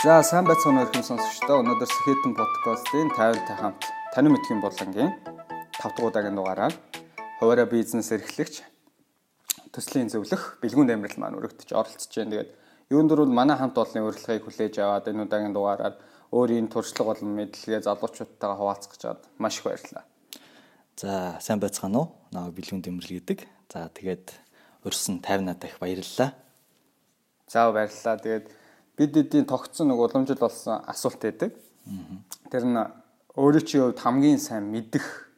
За сайн байцгаана өрхөн сонсогчдоо. Өнөөдөр Сэхэтэн подкастын 50-тай хамт танин мэдхийн болонгийн 5 дахь удаагийн дугаараар хуваараа бизнес эрхлэгч төслийн зөвлөх бэлгүүн дамирал маань өргөдөж оролцож байна. Тэгээд юун дөрвөл манай хамт олонны урилгыг хүлээж аваад энэ удаагийн дугаараар өөрийн туршлага болон мэдлэгээ залуучуудтайгаа хуваалцах гэж чад маш их баярлалаа. За сайн байцгаана уу? Намайг бэлгүүн дамирал гэдэг. За тэгээд урьсан 50 надад их баярлалаа. За баярлалаа. Тэгээд бид эдийн тогтсон нэг уламжил болсон асуулт байдаг. Тэр нь өөрийн хувьд хамгийн сайн мэдэх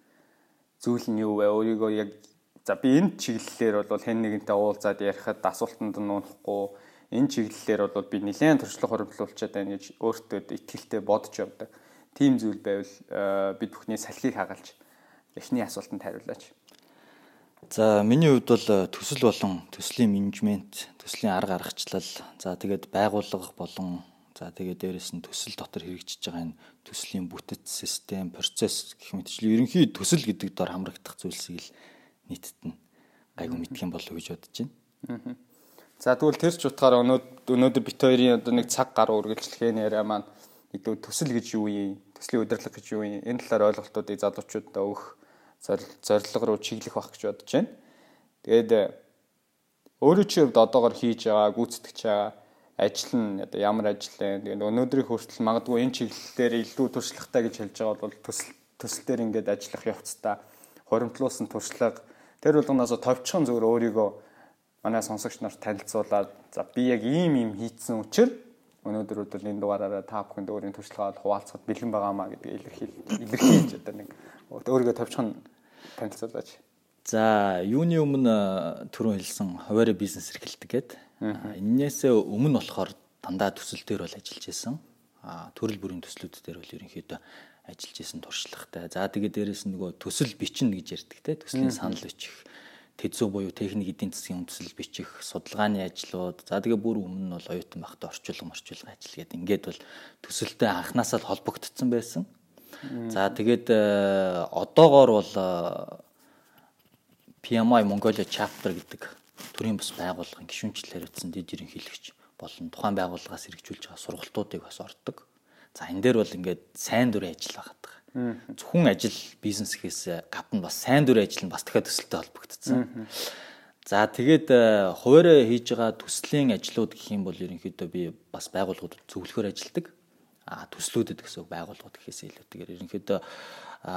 зүйл нь юу вэ? Өөрийгөө яг за би энэ чиглэлээр бол хэн нэгэнтэй уулзаад ярихад асуултанд нь унахгүй энэ чиглэлээр бол би нэлээд туршлага хөрвүүлчихэд байна гэж өөртөө итгэлтэй бодож явдаг. Тим зүйл байвал э, бид бүхний салхийг хагалж эхний асуултанд хариулаач. За миний хувьд бол э, төсөл болон төслийн менежмент, төслийн арга аргачлал, за тэгээд байгууллага болон за тэгээд дээрэс нь төсөл дотор хэрэгжиж байгаа энэ төслийн бүтэц, систем, процесс гэх мэтчлэн ерөнхий төсөл гэдэг дор хамрагдах зүйлсийг л нийтэд нь гайгүй мэдэх юм болов уу гэж бодож байна. За тэгвэл тэр ч утгаараа өнөөдөр бит хоёрын одоо нэг цаг гаруй үргэлжлэхээ яриа маань илүү төсөл гэж юу юм, төслийн удирдлага гэж юу юм, энэ талаар ойлголтуудыг залуучуудад өгөх зорилго руу чиглэх байх гэж бодож байна. Тэгээд э, өөрөө чи хувьд одоогор хийж байгаа, гүйцэтгэж байгаа ажил нь одоо ямар ажил вэ? Тэгээд өнөөдрийн хүртэл магадгүй энэ чиглэлээр илүү туршлагатай гэж хэлж байгаа бол төсөл төсөл дээр ингээд ажиллах явцдаа хоримтлуулсан туршлага тэр болгоноос товчхон зүгээр өөрийгөө манай сонсогч нарт танилцуулаад за би яг ийм ийм хийцэн учраас өнөөдөр өдөр энэ дугаараараа та бүхэнд өөрийн туршлагаа хуваалцахад бэлэн байгаамаа гэдгийг илэрхийл илэрхийлж одоо нэг өөрийгөө товчхон танилцуулаач. За, юуны өмнө түрүүн хэлсэн хуваарь бизнес эрхэлдэг гэдэг. Эннээс өмнө болохоор дандаа төсөл дээр бол ажиллаж исэн. А төрөл бүрийн төслүүд дээр бол ерөнхийдөө ажиллаж исэн туршлагатай. За тэгээд дээрэс нь нөгөө төсөл бичнэ гэж ярьдаг те төслийн санал бичих тэзүү буюу техник эдийн засгийн төсөл бичих, судалгааны ажлууд. За тэгээ бүр өмнө нь бол оюутан байхдаа орчуулга морчуулга ажил гэдэг. Ингээд бол төсөлтэй анханасаа л холбогдсон байсан. За тэгээд э, одоогоор бол э, PMI Mongolia chapter гэдэг төрийн бас байгууллагын гишүүнчлэл хариуцсан дэд ерөнхийлөгч болон тухайн байгууллагаас хэрэгжүүлж байгаа сургалтуудыг бас ордог. За энэ дээр бол ингээд сайн дурын ажил байгаа. Зөвхөн ажил бизнес гэхээс гадна бас сайн дурын ажил нь бас дахиад төсөлтэй холбогдсон. За тэгээд э, хуваарь хийж байгаа төслийн ажлууд гэх юм бол ерөнхийдөө би бас байгууллагууд зөвлөхөр ажилладаг. Төслүүдэд гэсэн байгууллагууд гэхээс илүүтэйгээр ерөнхийдөө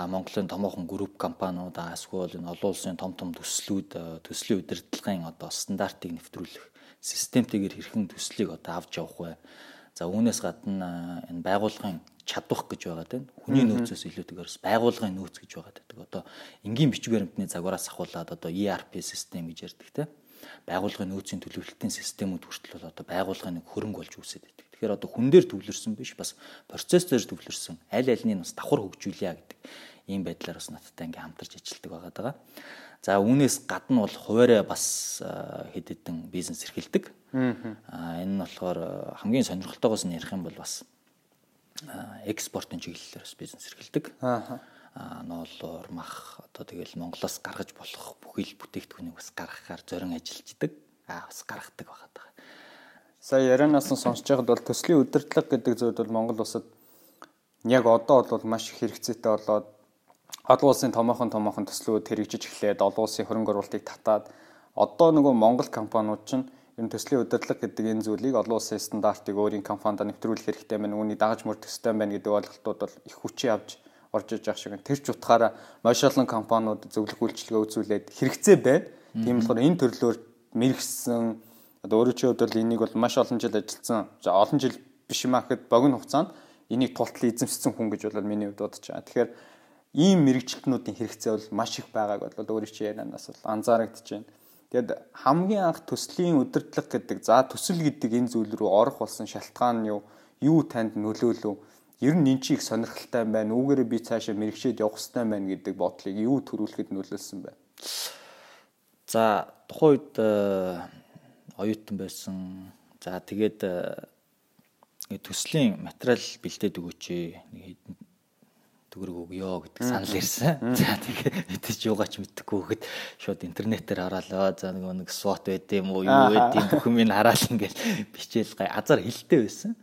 Монголын томоохон групп компаниуд эсвэл энэ олон улсын том том төслүүд төслийн удирдлагын одоо стандартыг нэвтрүүлэх системтэйгээр хэрхэн төслийг одоо авч явах вэ? За үүнээс гадна энэ байгууллагын чадвах гэж байгаа тийм хүний нөөцөөс илүүтэйгээр байгууллагын нөөц гэж байгаа гэдэг. Одоо энгийн бичиг баримтны загвараас ахуулаад одоо ERP систем гэж ярьдаг тийм байгууллагын нөөцийн төлөвлөлтийн системүүд хүртэл бол одоо байгууллагын нэг хөрөнгө болж үүсээд байдаг. Тэгэхээр одоо хүн дээр төвлөрсөн биш бас процесс дээр төвлөрсөн аль альнийг бас давхар хөгжүүлье гэдэг ийм байдлаар бас надтай ингээм хамтарч ажилладаг байгаа даа. За үүнээс гадна бол хуваарэ бас хэд хэдэн бизнес эрхэлдэг. Аа энэ нь болохоор хамгийн сонирхолтойгоос нь ярих юм бол бас экспортын чиглэлээр бас бизнес эрхэлдэг. Аа ноолоор мах одоо тэгэл Монголоос гаргаж болох бүхэл бүтээгдэхүүнийг бас гаргахаар зорин ажиллаждаг. Аа бас гаргадаг байгаа даа. Сая ярианаас нь сонсож байхад бол төслийн удирдлага гэдэг зүйл бол Монгол улсад яг одоо бол маш их хэрэгцээтэй болоод олон улсын томоохон томоохон төслүүд хэрэгжиж эхлээд олон улсын хөрөнгө оруулалтыг татаад одоо нөгөө Монгол компаниуд чинь энэ төслийн удирдлага гэдэг энэ зүйлийг олон улсын стандартыг өөрийн компанид нэвтрүүлэх хэрэгтэй байна. Үүнийг дагаж мөрдөх хэрэгтэй байна гэдэг ойлголтууд бол их хүчин авч орж иж байгаа шиг. Тэр ч утгаараа маш олон компаниуд зөвлөх үйлчилгээ үзүүлээд хэрэгцээ байна. Тийм болохоор энэ төрлөөр мэрэгсэн Одоо өөрөө чи хувьд бол энийг бол маш олон жил ажилласан. За олон жил биш юм ахэд богино хугацаанд энийг тултал эзэмшсэн хүн гэж бол миний хувьд бодож байгаа. Тэгэхээр ийм мэрэгчлэтнүүдийн хэрэгцээ бол маш их байгааг бол өөрөө чи ярианаас бол анзаарэгдэж байна. Тэгэд хамгийн анх төслийн удирдлага гэдэг за төсөл гэдэг энэ зүйл рүү орох болсон шалтгаан нь юу? Юу танд нөлөөлөв? Ер нь эн чи их сонирхолтой байна. Үүгээрээ би цаашаа мэрэгчээд явах хэрэгтэй байна гэдэг бодлыг юу төрүүлэхэд нөлөөлсөн бэ? За тухайн үед оюутан байсан. За тэгээд э, төслийн материал бэлдээд өгөөч. төгрөг өгөө гэдэг санал ирсэн. За тэгээ мэдээж юугаач мэдэхгүй хөхөд шууд интернетээр хараад за нэг нэг SWOT байд юм уу юу байд юм бүх юм хараад ингээл бичээл гай азар хилтэй байсан.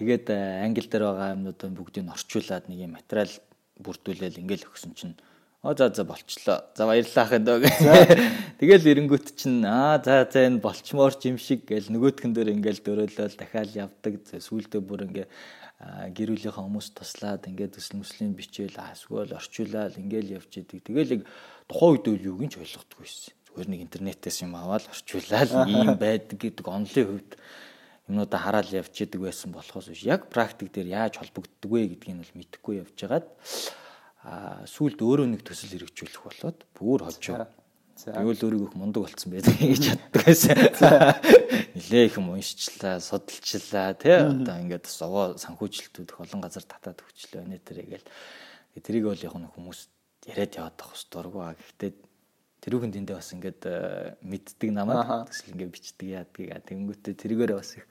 Тэгээд англи дээр байгаа юмнуудаа бүгдийг орчуулад нэг юм материал бүрдүүлээл ингээл өгсөн чинь Оо за за болчлоо. За баярлалаа хэ дөө. Тэгэл эренгүүт чинь аа за за энэ болчмоор юм шиг гэл нөгөөтгөн дээр ингээл дөрөөлөл дахиад явдаг. Сүүлдээ бүр ингээ гэрүүлийнхээ хүмүүс туслаад ингээд төсөл мөслийн бичээл асгүй орчуулаад ингээл явж идэг. Тэгэл яг тухайн үед үл юуг нь ч ойлгохгүй байсан. Зүгээр нэг интернетээс юм аваад орчуулаад ийм байдаг гэдэг онлын хувьд юмнуудаа хараад явж идэг байсан болохоос биш. Яг практик дээр яаж холбогддог вэ гэдгийг нь бол мэдэхгүй явж сүулт өөрөө нэг төсөл хэрэгжүүлэх болоод бүр хожоо. Тэгвэл өөрийгөө мундаг болцсон байдаг гэж чаддаг байсан. Нилээ их юм уншчлаа, судалчлаа тий одоо ингээд бас овоо санхүүжилтүүд их олон газар татаад өгчлөө нэ тэргээл тэрийг бол яг нэг хүмүүс яриад яваад байх хэвээр дургу аа. Гэхдээ тэрүүхэн тэндээ бас ингээд э, мэддэг намайг төсөл ингээд бичдэг яадгийг. Тэнгүүтээ тэргээр бас их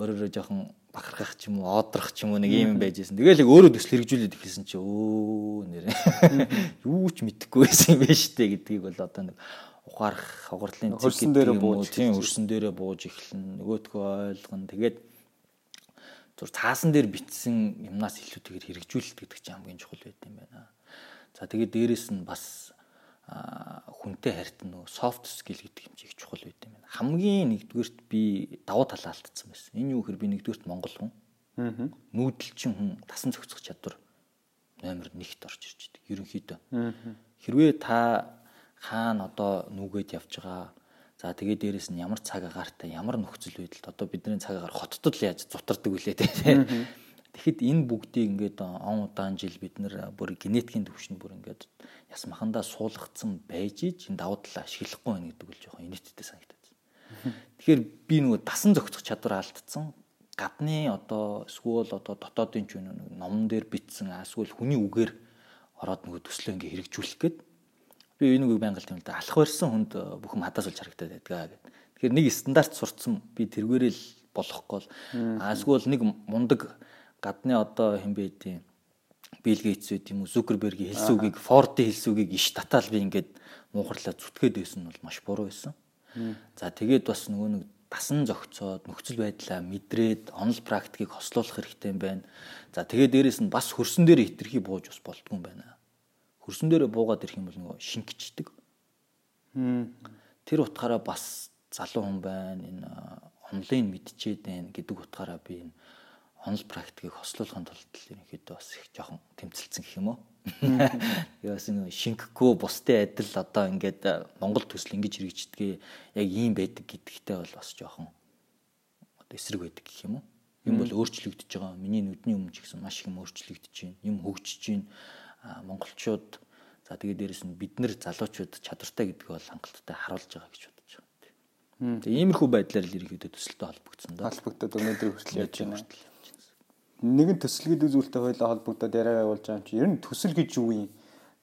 өөрөөрөө жоохон бахархах ч юм уу, одрох ч юм уу нэг юм байжсэн. Тэгэл яг өөрөө төсөл хэрэгжүүлээд ихсэн чи өө нэр юу ч мэдэхгүй байсан юм байна штэ гэдгийг бол одоо нэг ухаарах хогорлын хөрсөн дээрээ бууж тийм хөрсөн дээрээ бууж эхлэн нөгөөтгөө ойлгоно. Тэгээд зур цаасан дээр бичсэн юмнаас илүүтэйгээр хэрэгжүүлэлт гэдэг чинь хамгийн чухал байт юм байна. За тэгээд дээрэс нь бас хүнтэй харьтан нөгөө soft skill гэдэг юм чиг чухал байт юм байна. Хамгийн нэгдүгürt би давуу талаа алдсан байсан. Энэ юу гэхээр би нэгдүгürt монгол хүн. Аа. Нүүдэлчин хүн тасан зохицох чадвар номер 1-т орж ирж байдаг. Ерөнхийдөө. Аа. Хэрвээ та хаана одоо нүгээд явж байгаа За тэгээ дээрэс нь ямар цаг агаартай ямар нөхцөл байдалд одоо бидний цаг агаар хоттод яаж зутардаг вүлээ те. Тэгэхэд энэ бүгдийг ингээд он удаан жил бид нэр бүр генетикийн төвшөнд бүр ингээд яс махандаа суулгацсан байж ич энэ давуу талаа ашиглахгүй байна гэдэг бол жоохон инээдтэй санагдаад. Тэгэхээр би нөгөө дасан зохицох чадвар алдсан. Гадны одоо эсвэл одоо дотоодын ч номон дээр бичсэн эсвэл хүний үгээр ороод нөгөө төслөө ингээ хэрэгжүүлэх гээд би энэ үгийг байнга л юм л да алах барьсан хүнд бүхэн хадаас болж харагдаад байдгаа гэдэг. Тэгэхээр нэг стандарт сурцсан би тэргээрээ л болохгүй л эсвэл нэг мундаг гадны одоо хэн бэ тийм Билл Гейтс үт юм уу Зукербергийн хэлсэн үгийг Фордын хэлсэн үгийг иш татаал би ингээд муухарлаа зүтгээд байсан нь бол маш буруу байсан. За тэгээд бас нөгөө нэг дасан зохицоод нөхцөл байдлаа мэдрээд онл практикийг хослуулах хэрэгтэй юм байна. За тэгээд дээрэс нь бас хөрсөн дээр хитрхи бууж бас болдгүй юм байна. Хөрсөн дээр буугаад ирэх юм бол нөгөө шингэчдэг. Тэр утгаараа бас залуу хүн байна. Энэ онлайн мэдчихэд байна гэдэг утгаараа би энэ онл практикийг хослуулахын тулд ерөнхийдөө бас их жоохон тэмцэлцэн гэх юм уу. Яас нэг шингэхгүй бусдын адил одоо ингээд э, Монгол төсөл ингэж хэрэгждэг яг ийм байдаг гэдэгтэй бол бас жоохон одоо эсрэг байдаг гэх юм уу. Юм бол өөрчлөгдөж байгаа. Миний нүдний өмнө ч гэсэн маш их юм өөрчлөгдөж байна. Юм хөгжиж байна. Монголчууд за тэгээ дээрэс нь бид нар залуучууд чадвартай гэдэг бол хангалттай харуулж байгаа гэж бодож байгаа. Тэгээ иймэрхүү байдлаар л ерөнхийдөө төсөлтэй холбогдсон да. Холбогдоод өнөөдөр хүртэл яаж байна нэгэн төсөл гэдэг зүйлтэй хоёлаа холбогдоод яриа явуулж байгаа юм чи ер нь төсөл гэж юу юм?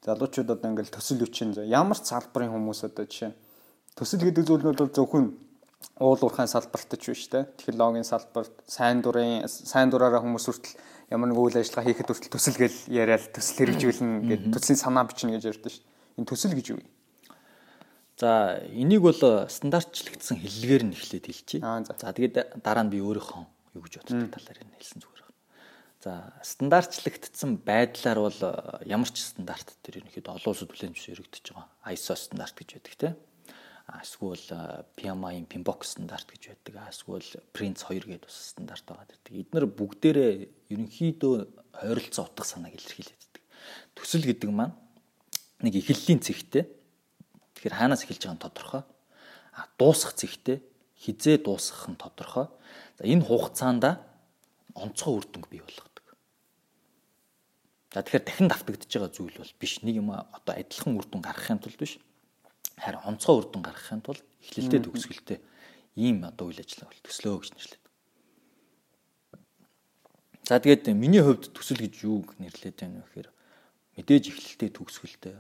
Залуучууд одоо ингээл төсөл үчин ямар ч салбарын хүмүүс одоо жишээ төсөл гэдэг зүйл нь бол зөвхөн уулуурхайн салбарт ч биш те технологийн салбарт сайн дурын сайн дураараа хүмүүс хүртэл ямар нэг үйл ажиллагаа хийхэд хүртэл төсөл гэл яриад төсөл хэрэгжүүлнэ гэдэг төслийн санаа бичнэ гэж ярьдэн шүү. Энэ төсөл гэж юу юм? За энийг бол стандартчлагдсан хэллэгээр нь эхлээд хэлчихье. За тэгээд дараа нь би өөрийнхөө юу гэж боддог талаар нь хэлсэн зүгээр. За стандартчлагдсан байдлаар бол э, ямар ч стандарт төр ерөнхийдөө олон улсад хүлээн зөвшөөрөгдөж байгаа. ISO стандарт гэж байдаг тийм. Эсвэл PMI-ийн PMBOK стандарт гэж байдаг. Эсвэл Prince 2 гэдэг бас стандарт байгаа гэдэг. Эднэр бүгдээрээ ерөнхийдөө ойролцоо утга санааг илэрхийлээд байдаг. Төсөл гэдэг маань нэг эхлэлийн цэгтэй. Тэгэхээр хаанаас эхэлж байгаа нь тодорхой. А дуусах цэгтэй хизээ дуусгах нь тодорхой. За энэ хугацаанд онцгой үр дүнг бий болгох За тэгэхээр дахин давтагдж байгаа зүйл бол биш. Нэг юм одоо адилхан үр дүн гаргахын тулд биш. Харин онцгой үр дүн гаргахын тулд эхлэлтэй төгсгөлтэй ийм одоо үйл ажиллагаа бол төслөө гэж нэрлэдэг. За тэгээд миний хувьд төсөл гэж юуг нэрлээд байна вэ гэхээр мэдээж эхлэлтэй төгсгөлтэй.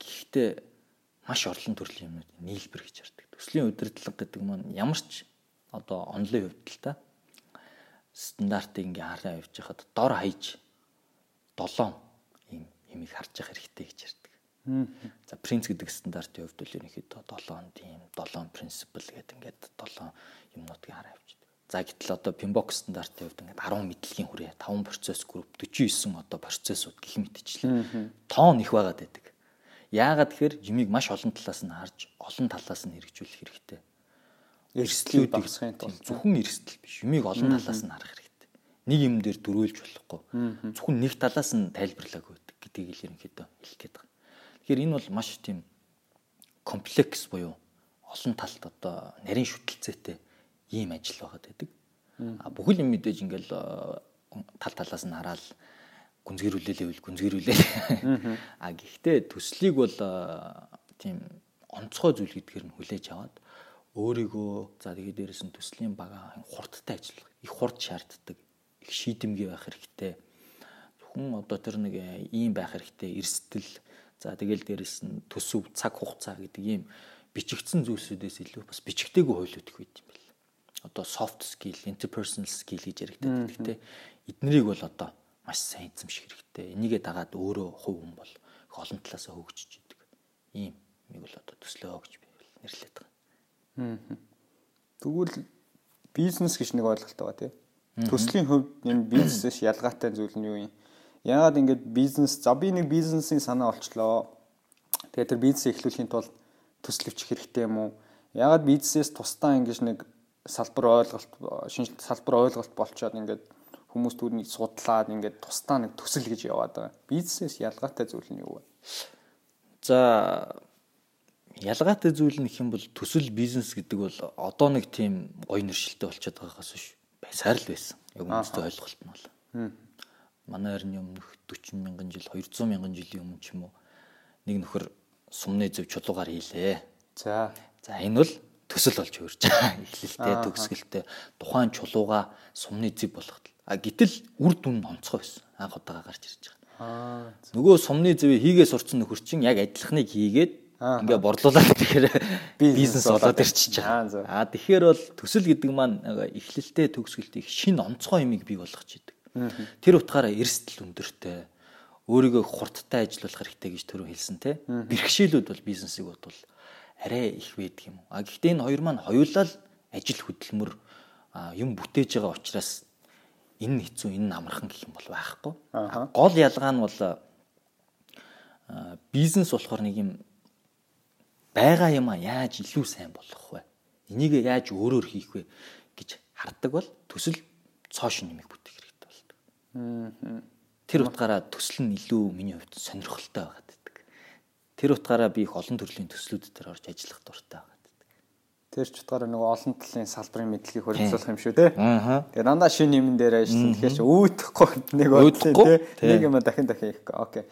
Гэхдээ маш орлон төрлийн юмнууд нийлбэр гэж ярьдаг. Төслийн удирдлага гэдэг маань ямар ч одоо онлын хувьд л та стандартыг ингээ хараа явж хахад дор хаяж 7 юмыг харж явах хэрэгтэй гэж ярьдаг. За принц гэдэг стандартын хувьд бол ерөнхийдөө 7 тийм 7 принципл гэдэг ингээд 7 юмнуудыг хараа явчихдаг. За гэтэл одоо Pinbox стандартын хувьд ингээд 10 мэдлэгийн хүрээ 5 процесс групп 49 одоо процессууд гих мэтчлээ. Тоон их байгаад байдаг. Яагаад тэгэхээр юмыг маш олон талаас нь харж олон талаас нь хэрэгжүүлэх хэрэгтэй. Эрсдлүүд багсахын тулд зөвхөн эрсдэл биш. Юмыг олон талаас нь харах хэрэгтэй. Нэг юм дээр дөрүүлж болохгүй. Зөвхөн нэг талаас нь тайлбарлааг байдаг гэдгийг л ерөнхийдөө хэлэх гээд байна. Тэгэхээр энэ бол маш тийм комплекс буюу олон талт одоо нарийн шүтэлцээтэй ийм ажил байгаад байдаг. А бүхэл юм мэдээж ингээл тал талаас нь хараад гүнзгийрүүлээ л гүнзгийрүүлээ. А гэхдээ төслийг бол тийм онцгой зүйл гэдгээр нь хүлээж аваад өөрийгөө за тэгээд дээрэс нь төслийн бага хурдтай ажиллах их хурд шаарддаг их шийдэмгий байх хэрэгтэй зөвхөн одоо тэр нэг ийм байх хэрэгтэй эрсдэл за тэгэл дээрэс нь төсөв цаг хугацаа гэдэг ийм бичигдсэн зүйлсүүдээс илүү бас бичигдээгүй хуйлууд их байд юм байна одоо soft skill, interpersonal skill гэж яригддаг. Гэхдээ эднэрийг бол одоо маш сайн эзэмших хэрэгтэй. Энийгээ дагаад өөрөө хувь хүн бол олон талаасаа хөгжиж идэг. Ийм нэг бол одоо төслөө гэж би нэрлээд байгаа. Тэгвэл бизнес гэж нэг ойлголт байгаа тийм. Төслийн хувьд энэ бизнесээс ялгаатай зүйл нь юу юм? Яагаад ингэж бизнес за би нэг бизнесийн санаа олчлоо. Тэгээд тэр бизнес эхлүүлэхийн тулд төслөвч хэрэгтэй юм уу? Яагаад бизнесээс тусдаа ингэж нэг салбар ойлголт шинж салбар ойлголт болчоод ингээд хүмүүс түүнийг судлаад ингээд тусдаа нэг төсөл гэж яваад байгаа. Бизнесээс ялгаатай зүйл нь юу вэ? За ялгаатай зүйл нь их юм бол төсөл бизнес гэдэг бол одоо нэг тийм гоё нэршилтэй болчиход байгаагаас биш байсаар л байсан. Яг хүмүүстэй ойлголт нь бол. Манай эртний өмнөх 40 мянган жил 200 мянган жилийн өмнө ч юм уу нэг нөхөр сумны зөв чулуугаар хийлээ. За. За энэ бол төсөл болж хөрж байгаа. Эхлэлтэй төгсгөлтэй тухайн чулууга сумны зэв болгоход. А гítэл үр дүн онцгой байсан. Анх удаага гарч ирж байгаа. Аа. Нөгөө сумны зэвээ хийгээ сурцсан нөхөр чинь яг адилхныг хийгээд ингээ борлуулаад тэгэхээр бизнес болоод ирчихэж байгаа. Аа тэгэхээр бол төсөл гэдэг маань эхлэлтэй төгсгөлтэй шинэ онцгой юмыг бий болгож идэг. Тэр утгаараа эрсдэл өндөртэй өөрийгөө хурдтай ажиллах хэрэгтэй гэж түрүү хэлсэн те. Бэрхшээлүүд бол бизнесийг бодвол арай их байдаг юм. А гэхдээ энэ хоёр маань хоёулаа л ажил хөдөлмөр юм бүтээж байгаа учраас энэ хэцүү энэ амархан гэх юм бол байхгүй. Гол ялгаа нь бол бизнес болохоор нэг юм байгаа юм а яаж илүү сайн болгох вэ? Энийг яаж өөрөөр хийх вэ гэж хардаг бол төсөл цоошин нэмийг бүтээх хэрэгтэй болдог. Тэр утгаараа төсөл нь илүү миний хувьд сонирхолтой байгаа. Тэр утгаараа би их олон төрлийн төслүүд дээр орж ажиллах дуртай байгаа. Тэр ч утгаараа нөгөө олон талын салбарын мэдлэгийг хөрвүүлэх юм шүү те. Тэгээ дандаа шинэ юмн дээр ажилласан. Тэгэхээр чи үүдхгүй нэг бодлоо те. Нэг юм дахин дахин хийхгүй. Окей.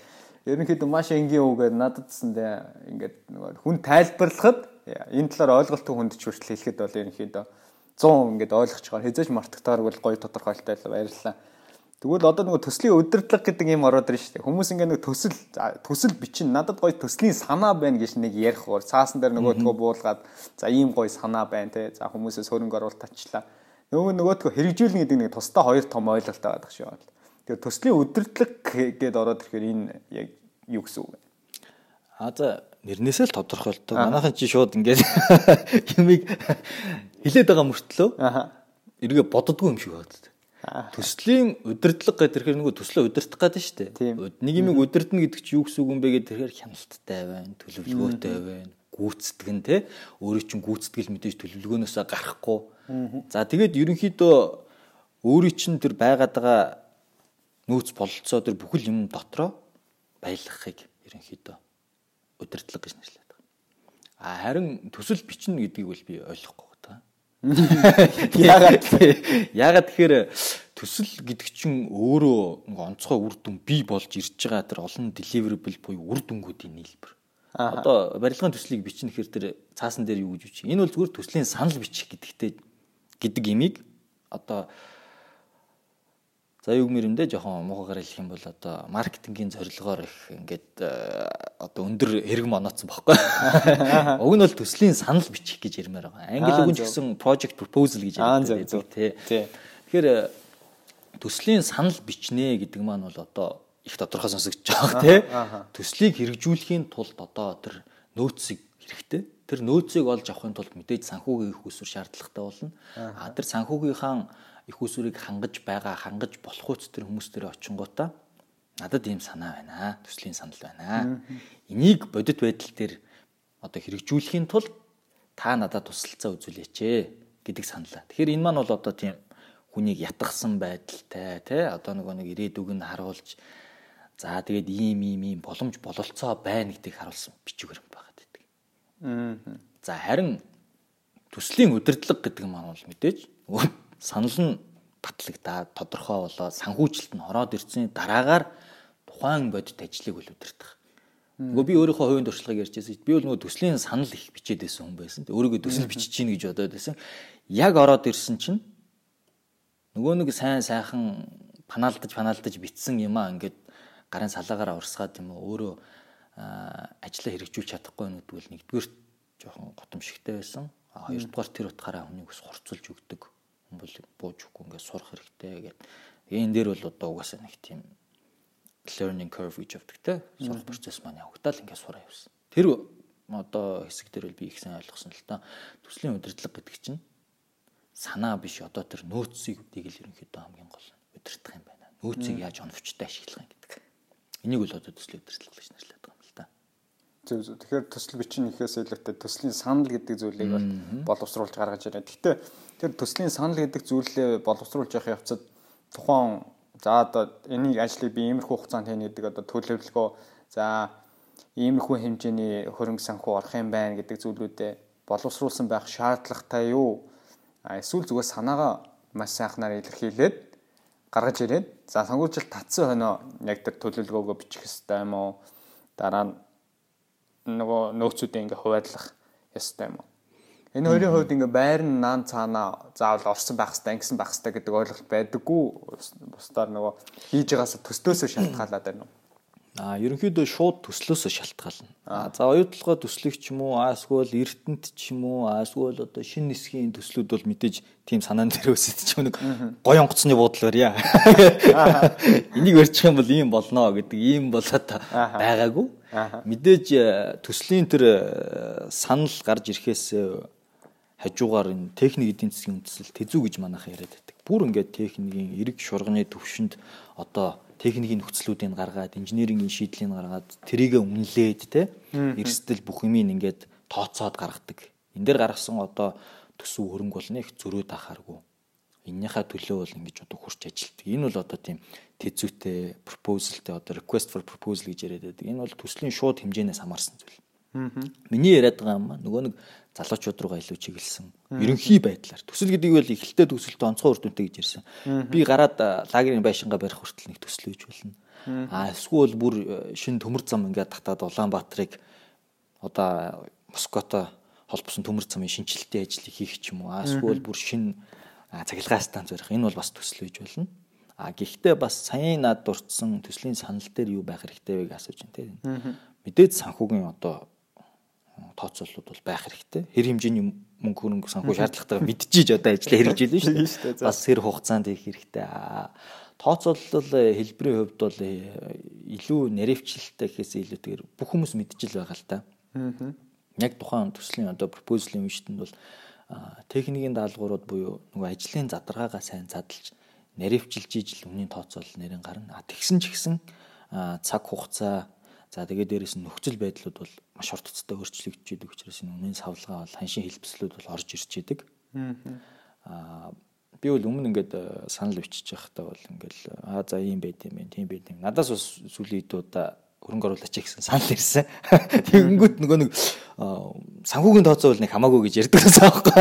Ерөнхийдөө маш энгийн үгээр надад гэсэндээ ингээд нөгөө хүн тайлбарлахад энэ талаар ойлголттой хүнд ч хүртэл хэлэхэд бол ерөнхийдөө 100 ингээд ойлгож байгаа. Хязгаарч мартагтаар бол гоё тодорхойлолтой баярлалаа. Тэгвэл одоо нөгөө төслийн удирдлага гэдэг юм ороод ирж штэ. Хүмүүс ингээ нэг төсөл төсөл бичин надад гоё төслийн санаа байна гэж нэг ярих уу. Цаасан дээр нөгөөдгөө буулгаад за ийм гоё санаа байна те. За хүмүүсээс хөрөнгө оруулалт тачлаа. Нөгөө нөгөөдгөө хэрэгжүүлнэ гэдэг нэг тусдаа хоёр том ойлголт байгаа шүү. Тэгэхээр төслийн удирдлага гэдээ ороод ирэхээр энэ яг юу гэсэн үг вэ? А за нэрнээсээ л тодорхойлдог. Манайхан чи шууд ингээд юмыг хилээд байгаа мөртлөө эргээ боддгоо юм шиг байна. Төслийн удирдлага гэдэг тэгэхээр нөгөө төслөө удирдах гэдэг шүү дээ. Нэг юмыг удирдна гэдэг чинь юу гэсэн үг юм бэ гэдэг тэгэхээр хяналттай байна, төлөвлөгөөтэй байна, гүйцэтгэн те. Өөрөө чинь гүйцэтгэл мэдээж төлөвлөгөөнөөсөө гарахгүй. За тэгээд ерөнхийдөө өөрийн чинь тэр байгаад байгаа нөөц бололцоо тэр бүхэл юм дотроо баялгахыг ерөнхийдөө удирдлага гэж нэрлэдэг. А харин төсөл бичнэ гэдгийг бол би ойлгохгүй Ягаад ягаад тэгэхээр төсөл гэдэг чинь өөрөө нэг онцгой үр дүн бий болж ирж байгаа тэр олон deliverable буюу үр дүнгуудын нийлбэр. Одоо барилгын төслийг бичнэ гэхээр тэр цаасан дээр юу гэж бичиж. Энэ бол зүгээр төслийн санал бичих гэдэгтэй гэдэг имийг одоо За юг мэрэндээ жоохон муугаар хэлэх юм бол одоо маркетингийн зорилгоор их ингээд э, одоо өндөр хэрэг моноцсон баггүй. Уг нь бол төслийн санал бичих гэж ярмаар байгаа. Англи үг нь ч гэсэн project proposal гэж ярьдаг тий. Тэгэхээр э, төслийн санал бичнэ гэдэг маань бол одоо их тодорхой сонсогдож байгаа тий. Төслийг хэрэгжүүлэхийн тулд одоо тэр нөөцийг хэрэгтэй. Тэр нөөцийг олж авахын тулд мэдээж санхүүгийн их усүр шаардлагатай болно. А тэр санхүүгийнхаа их усүрийг хангаж байгаа, хангаж болох үс тэр хүмүүс тэр очингуудаа надад ийм санаа байна. Төслийн санал байна. Энийг бодит байдал дээр одоо хэрэгжүүлэхийн тулд та надад тусалцаа үзүүлээч гэдэг саналаа. Тэгэхээр энэ маань бол одоо тийм хүнийг ятгсан байдалтай тий одоо нөгөө нэг ирээдүг нь харуулж за тэгээд ийм ийм ийм боломж бололцоо байна гэдгийг харуулсан бичгээр байгаа гэдэг. Аа. За харин төслийн удирдлага гэдэг нь маань бол мэдээж санал нь батлагдаад тодорхой болоод санхүүжилт нь ороод ирсэн дараагаар тухайн бодит ажлыг үл удирдах. Нөгөө би өөрийнхөө хувийн туршлагыг ярьжсэн. Би бол нөгөө төслийн санал их бичээд байсан хүн байсан. Өөрийгөө төсөл бичиж чинь гэж бодоод байсан. Яг ороод ирсэн чинь нөгөө нэг сайн сайхан панаалдаж панаалдаж битсэн юм аа ингээд гарын салаагаараа урсгаад юм уу өөрөө ажиллаа хэрэгжүүлж чадахгүй нүд бол нэгдүгээр жоохон готомшигтэй байсан. Хоёрдугаар тэр утгаараа хүнийг ус хурцулж өгдөг. Бол бууж өгөхгүй ингээд сурах хэрэгтэй гэдэг. Энэ дээр бол одоо угаасаа нэг тийм learning curve гэж явдаг те сурах процесс маань явагдаад ингээд сураа явсан. Тэр одоо хэсэг дээр би их сайн ойлгосон л та төслийн удирдлага гэдэг чинь санаа биш одоо тэр нөөцийг үдийг л ерөнхийдөө хамгийн гол удирдах юм байна. Нөөцийг яаж оновчтой ашиглах юм гэдэг. Энийг л одоо төслийн удирдлага гэж нэрлэдэг юм л та. Зөв зөв. Тэгэхээр төсөл бичин ихээс илүүтэй төслийн санал гэдэг зүйлийг бол боловсруулж гаргаж ирээ. Гэхдээ тэр төслийн санал гэдэг зүйлээ боловсруулж явах явцад тухайн За одоо энийг ажлыг би иймэрхүү хугацаанд хийнэ гэдэг одоо төлөвлөгөө за иймэрхүү хэмжээний хөрөнгө санхүү орох юм байна гэдэг зүйлүүдэд боловсруулсан байх шаардлагатай юу? Эсвэл зүгээр санаагаа маш сайхнаар илэрхийлээд гаргаж ирээд за сонгуульчлалт татсан хоноо яг тэр төлөвлөгөөгөө бичих хэрэгтэй юм уу? Дараа нь нөгөө нөөцүүдээ ингээ хуваарлах ёстой юм уу? Энэ хоёрын хувьд ингээ байр нь наан цаанаа заавал орсон байх хэрэгтэй, ингэсэн байх хэрэгтэй гэдэг ойлголт байдаггүй. Бусдаар нөгөө хийж байгаасаа төслөөсөө шалтгаалаад байна уу? А ерөнхийдөө шууд төслөөсөө шалтгаална. А за оюутлогоо төслөх ч юм уу, эсвэл эрдэнэт ч юм уу, эсвэл одоо шин нисхийн төслүүд бол мэдээж тийм санаан дээр өсөд ч нэг гоё онгоцны буудлаар яа. Энийг өрчих юм бол ийм болно гэдэг ийм болоод байгаагүй. Мэдээж э, төслийн тэр э, санал гарч ирэхээс хажуугаар энэ техник эдийн засгийн үндэслэл тэзүү гэж манайхан яриад байдаг. Бүр ингээд техникийн эрг шурганы төвшөнд одоо техникийн нөхцлүүдийг гаргаад, инженерийн шийдлийг гаргаад, тэрийгэ үнэлээд те эрсдэл бүх юмыг ингээд тооцоод гаргадаг. Энд дээр гаргасан одоо төсөв хөрөнгө болно их зөрөөд ахааргүй. Эннийхээ төлөө бол ингэж одоо хурц ажилтдаг. Энэ бол одоо тийм тэзүүтэй proposalтэй одоо request for proposal гэж яриад байдаг. Энэ бол төслийн шууд хэмжээнээс хамаарсан зүйл. Миний яриад байгаа юм нөгөө нэг залуучууд руугаа илүү чиглэсэн. Ерөнхий байдлаар төсөл гэдэг нь эхэлтэй төсөлтөө онцгой үр дүнтэй гэж ярьсан. Би гараад лагерийн байшингаа барих хүртэл нэг төсөл үйж болно. А эсвэл бүр шин төмөр зам ингээд татаад Улаанбаатарыг одоо Моското холбосон төмөр замын шинжилтийн ажлыг хийх ч юм уу. А эсвэл бүр шин цахилгаан станц барих энэ бол бас төсөл үйж болно. А гэхдээ бас саяын над дурдсан төслийн санал дээр юу байх хэрэгтэй вэ гэж асууж байна тийм. Мэдээж санхүүгийн одоо тооцооллууд бол байх хэрэгтэй. Хэр хэмжээний мөнгө хөрөнгө санхүү шаардлагатайгаа мэдчихэж одоо ажиллаа хэрэгжүүлнэ шүү дээ. Бас хэр хугацаанд хийх хэрэгтэй. Тооцоолол хэлбэрийн хувьд бол э, илүү наривчлалтай гэхээс илүүтэйгээр бүх хүмүүс мэдчихэл байгаа л та. Яг тухайн төслийн одоо пропозалын үештэнд бол техникийн даалгаврууд буюу нөгөө ажлын задаргаагаа сайн задлж наривчилж ижил үнийн тооцоолол нэрэн гарна. Тэгсэн ч гэсэн цаг хугацаа За тэгээд дээрэс нь нөхцөл байдлууд бол маш хугацаатай өөрчлөгдөж идэг учраас энэ үнийн савлгаа бол ханшийн хэлбэслүүд бол орж ирж идэг. Аа би бол өмнө ингээд э, санал бичиж байхдаа бол ингээл аа за ийм байд юм байна, тийм байд юм. Надаас бас сүүлийн удаа хөрөнгө оруулаач гэсэн санал ирсэн. Тэгэнгүүт нөгөө нэг санхүүгийн тооцоо бол нэг хамаагүй гэж ярьдаг байсан аахгүй.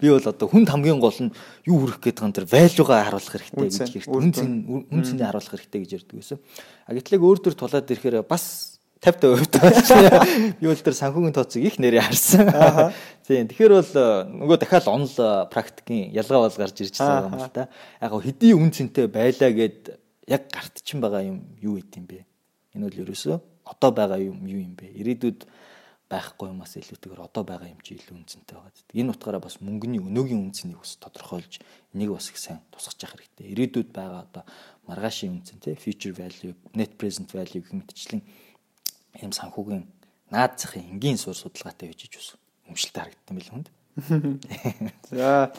Би бол одоо хүнд хамгийн гол нь юу хүрэх байгаа юм тэр value-га харуулах хэрэгтэй гэж ярьдаг. Үн цэн үн цэнийг харуулах хэрэгтэй гэж ярьдаг байсан. А гэтлэг өөр төр тулаад ирэхээр бас 50% болж би бол тэр санхүүгийн тооцоог их нэрээ харсан. Тийм. Тэгэхээр бол нөгөө дахиад онл практикийн ялгаа бол гарч ирж байгаа юм л та. Яг хэдий үн цэнтэй байлаа гэд яг гарт чин байгаа юм юу гэдэм бэ? Энэ бол ерөөсөө одоо байгаа юм юу юм бэ? Ирээдүйд байхгүй юмас илүүтэйгээр одоо байгаа юм чи илүү үнцэнтэй байгаа гэдэг. Энэ утгаараа бас мөнгөний өнөөгийн үнцнийг бас тодорхойлж энийг бас их сайн тусгаж явах хэрэгтэй. Ирээдүйд байгаа одоо маргаашийн үнцэн тий future value, net present value гэх мэтчлэн ийм санхүүгийн наад захын энгийн суурь судалгаатай байж иж өмшөлтэй харагдсан байл хүнд. За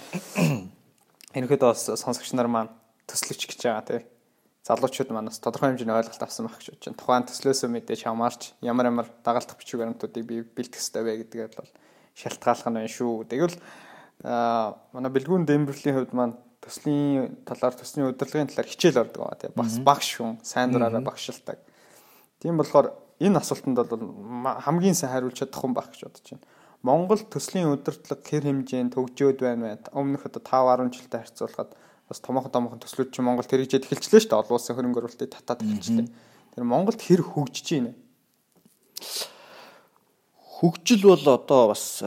энэхэд бас сонсогч нар маань төслөч гэж байгаа тий. Залуучууд манаас тодорхой хэмжээний ойлголт авсан байх гэж бодож байна. Тухайн төслөөсөө мэдээж хамаарч ямар ямар дагалдах бичиг баримтуудыг би бэлтгэх хэрэгтэй вэ гэдгээр бол шалтгааллах нь байна шүү. Тэгвэл аа манай бэлгүүн Дэмберлийн хувьд маань төслийн талаар төслийн удирдлагын талаар хичээл ордог байгаа тийм бас багш хүн сайн дураараа багшилдаг. Тийм болохоор энэ асуултанд бол хамгийн сайн хариулж чадах хүн байх гэж бодож байна. Монгол төслийн удирдлага хэр хэмжээнд төгжөөд байна вэ? Өмнөх одоо 5 10 жилтэй харьцуулахад бас томоохон томоохон төслүүд чинь Монгол хэрэгжээд эхэлчлээ шүү дээ. Олон улсын хөрөнгө оруулалтыг татаад эхэлчлээ. Тэр Монголд хэр хөгжиж байна? Хөгжил бол одоо бас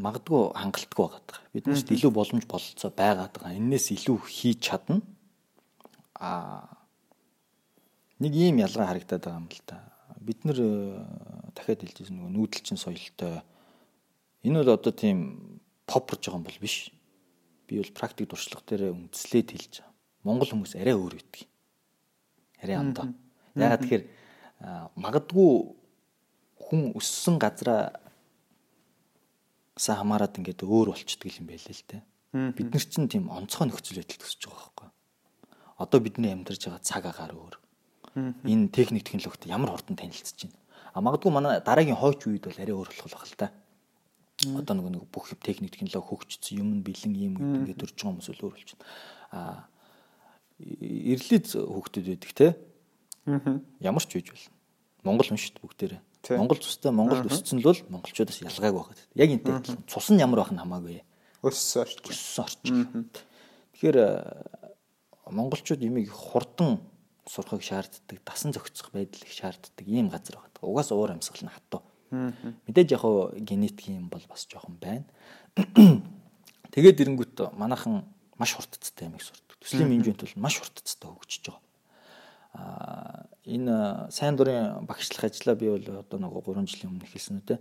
магадгүй хангалтгүй байгаа. Биднээс илүү боломж бололцоо байгаад байгаа. Эннээс илүү хийж чадна. Аа нэг ийм ялгаа харагдаад байгаа юм л да. Бид нэр дахиад хэлжсэн нөгөө нүүдэлчин соёлтой энэ бол одоо тийм попорж байгаа юм бол биш. Би бол практик туршлага дээр үндэслээд хэлж байгаа. Монгол хүмүүс арай өөр гэдэг. Арай амдаа. Ягаад тэгэхээр магадгүй хүн өссөн газраа са хамаарад ингээд өөр болчдөг юм байл л те. Бид нар чинь тийм онцгой нөхцөл байдал төсөж байгаа байхгүй. Одоо бидний амьдарч байгаа цаг агаар өөр. Энэ техник технологид ямар хурдан танилцж байна. А магадгүй манай дараагийн хойч үед бол арай өөр болох байх л та. Одоо нөгөө нэг бүх техник технологи хөгжсөн юм нь бэлэн юм ингээд төрж байгаа хүмүүс өөр болчихно. А ирлиз хөгтөд байдаг те. Ямар ч үеж болно. Монгол хүн шүү дээ бүгдээрээ. Монгол цустай Монгол өссөн л бол монголчуудаас ялгаагүй байгаа. Яг энтэй цус нь ямар байх нь хамаагүй. Өссөн орчин. Өссөн орчин. Тэгэхээр монголчууд юмыг хурдан сурахыг шаарддаг, дасан зохицох байдал их шаарддаг ийм газар байгаа. Угаас уур амьсгал нь хатуу. Мэдээж яг хоо генетик юм бол бас жоохон байна. Тэгээд ирэнгүүт манайхан маш хурдцтай юмыг сурдаг. Төслийн менежмент бол маш хурдцтай хөгжиж байгаа энэ сайн дурын багшлах ажлаа би бол одоо нэг 3 жилийн өмнө эхэлсэн үү те.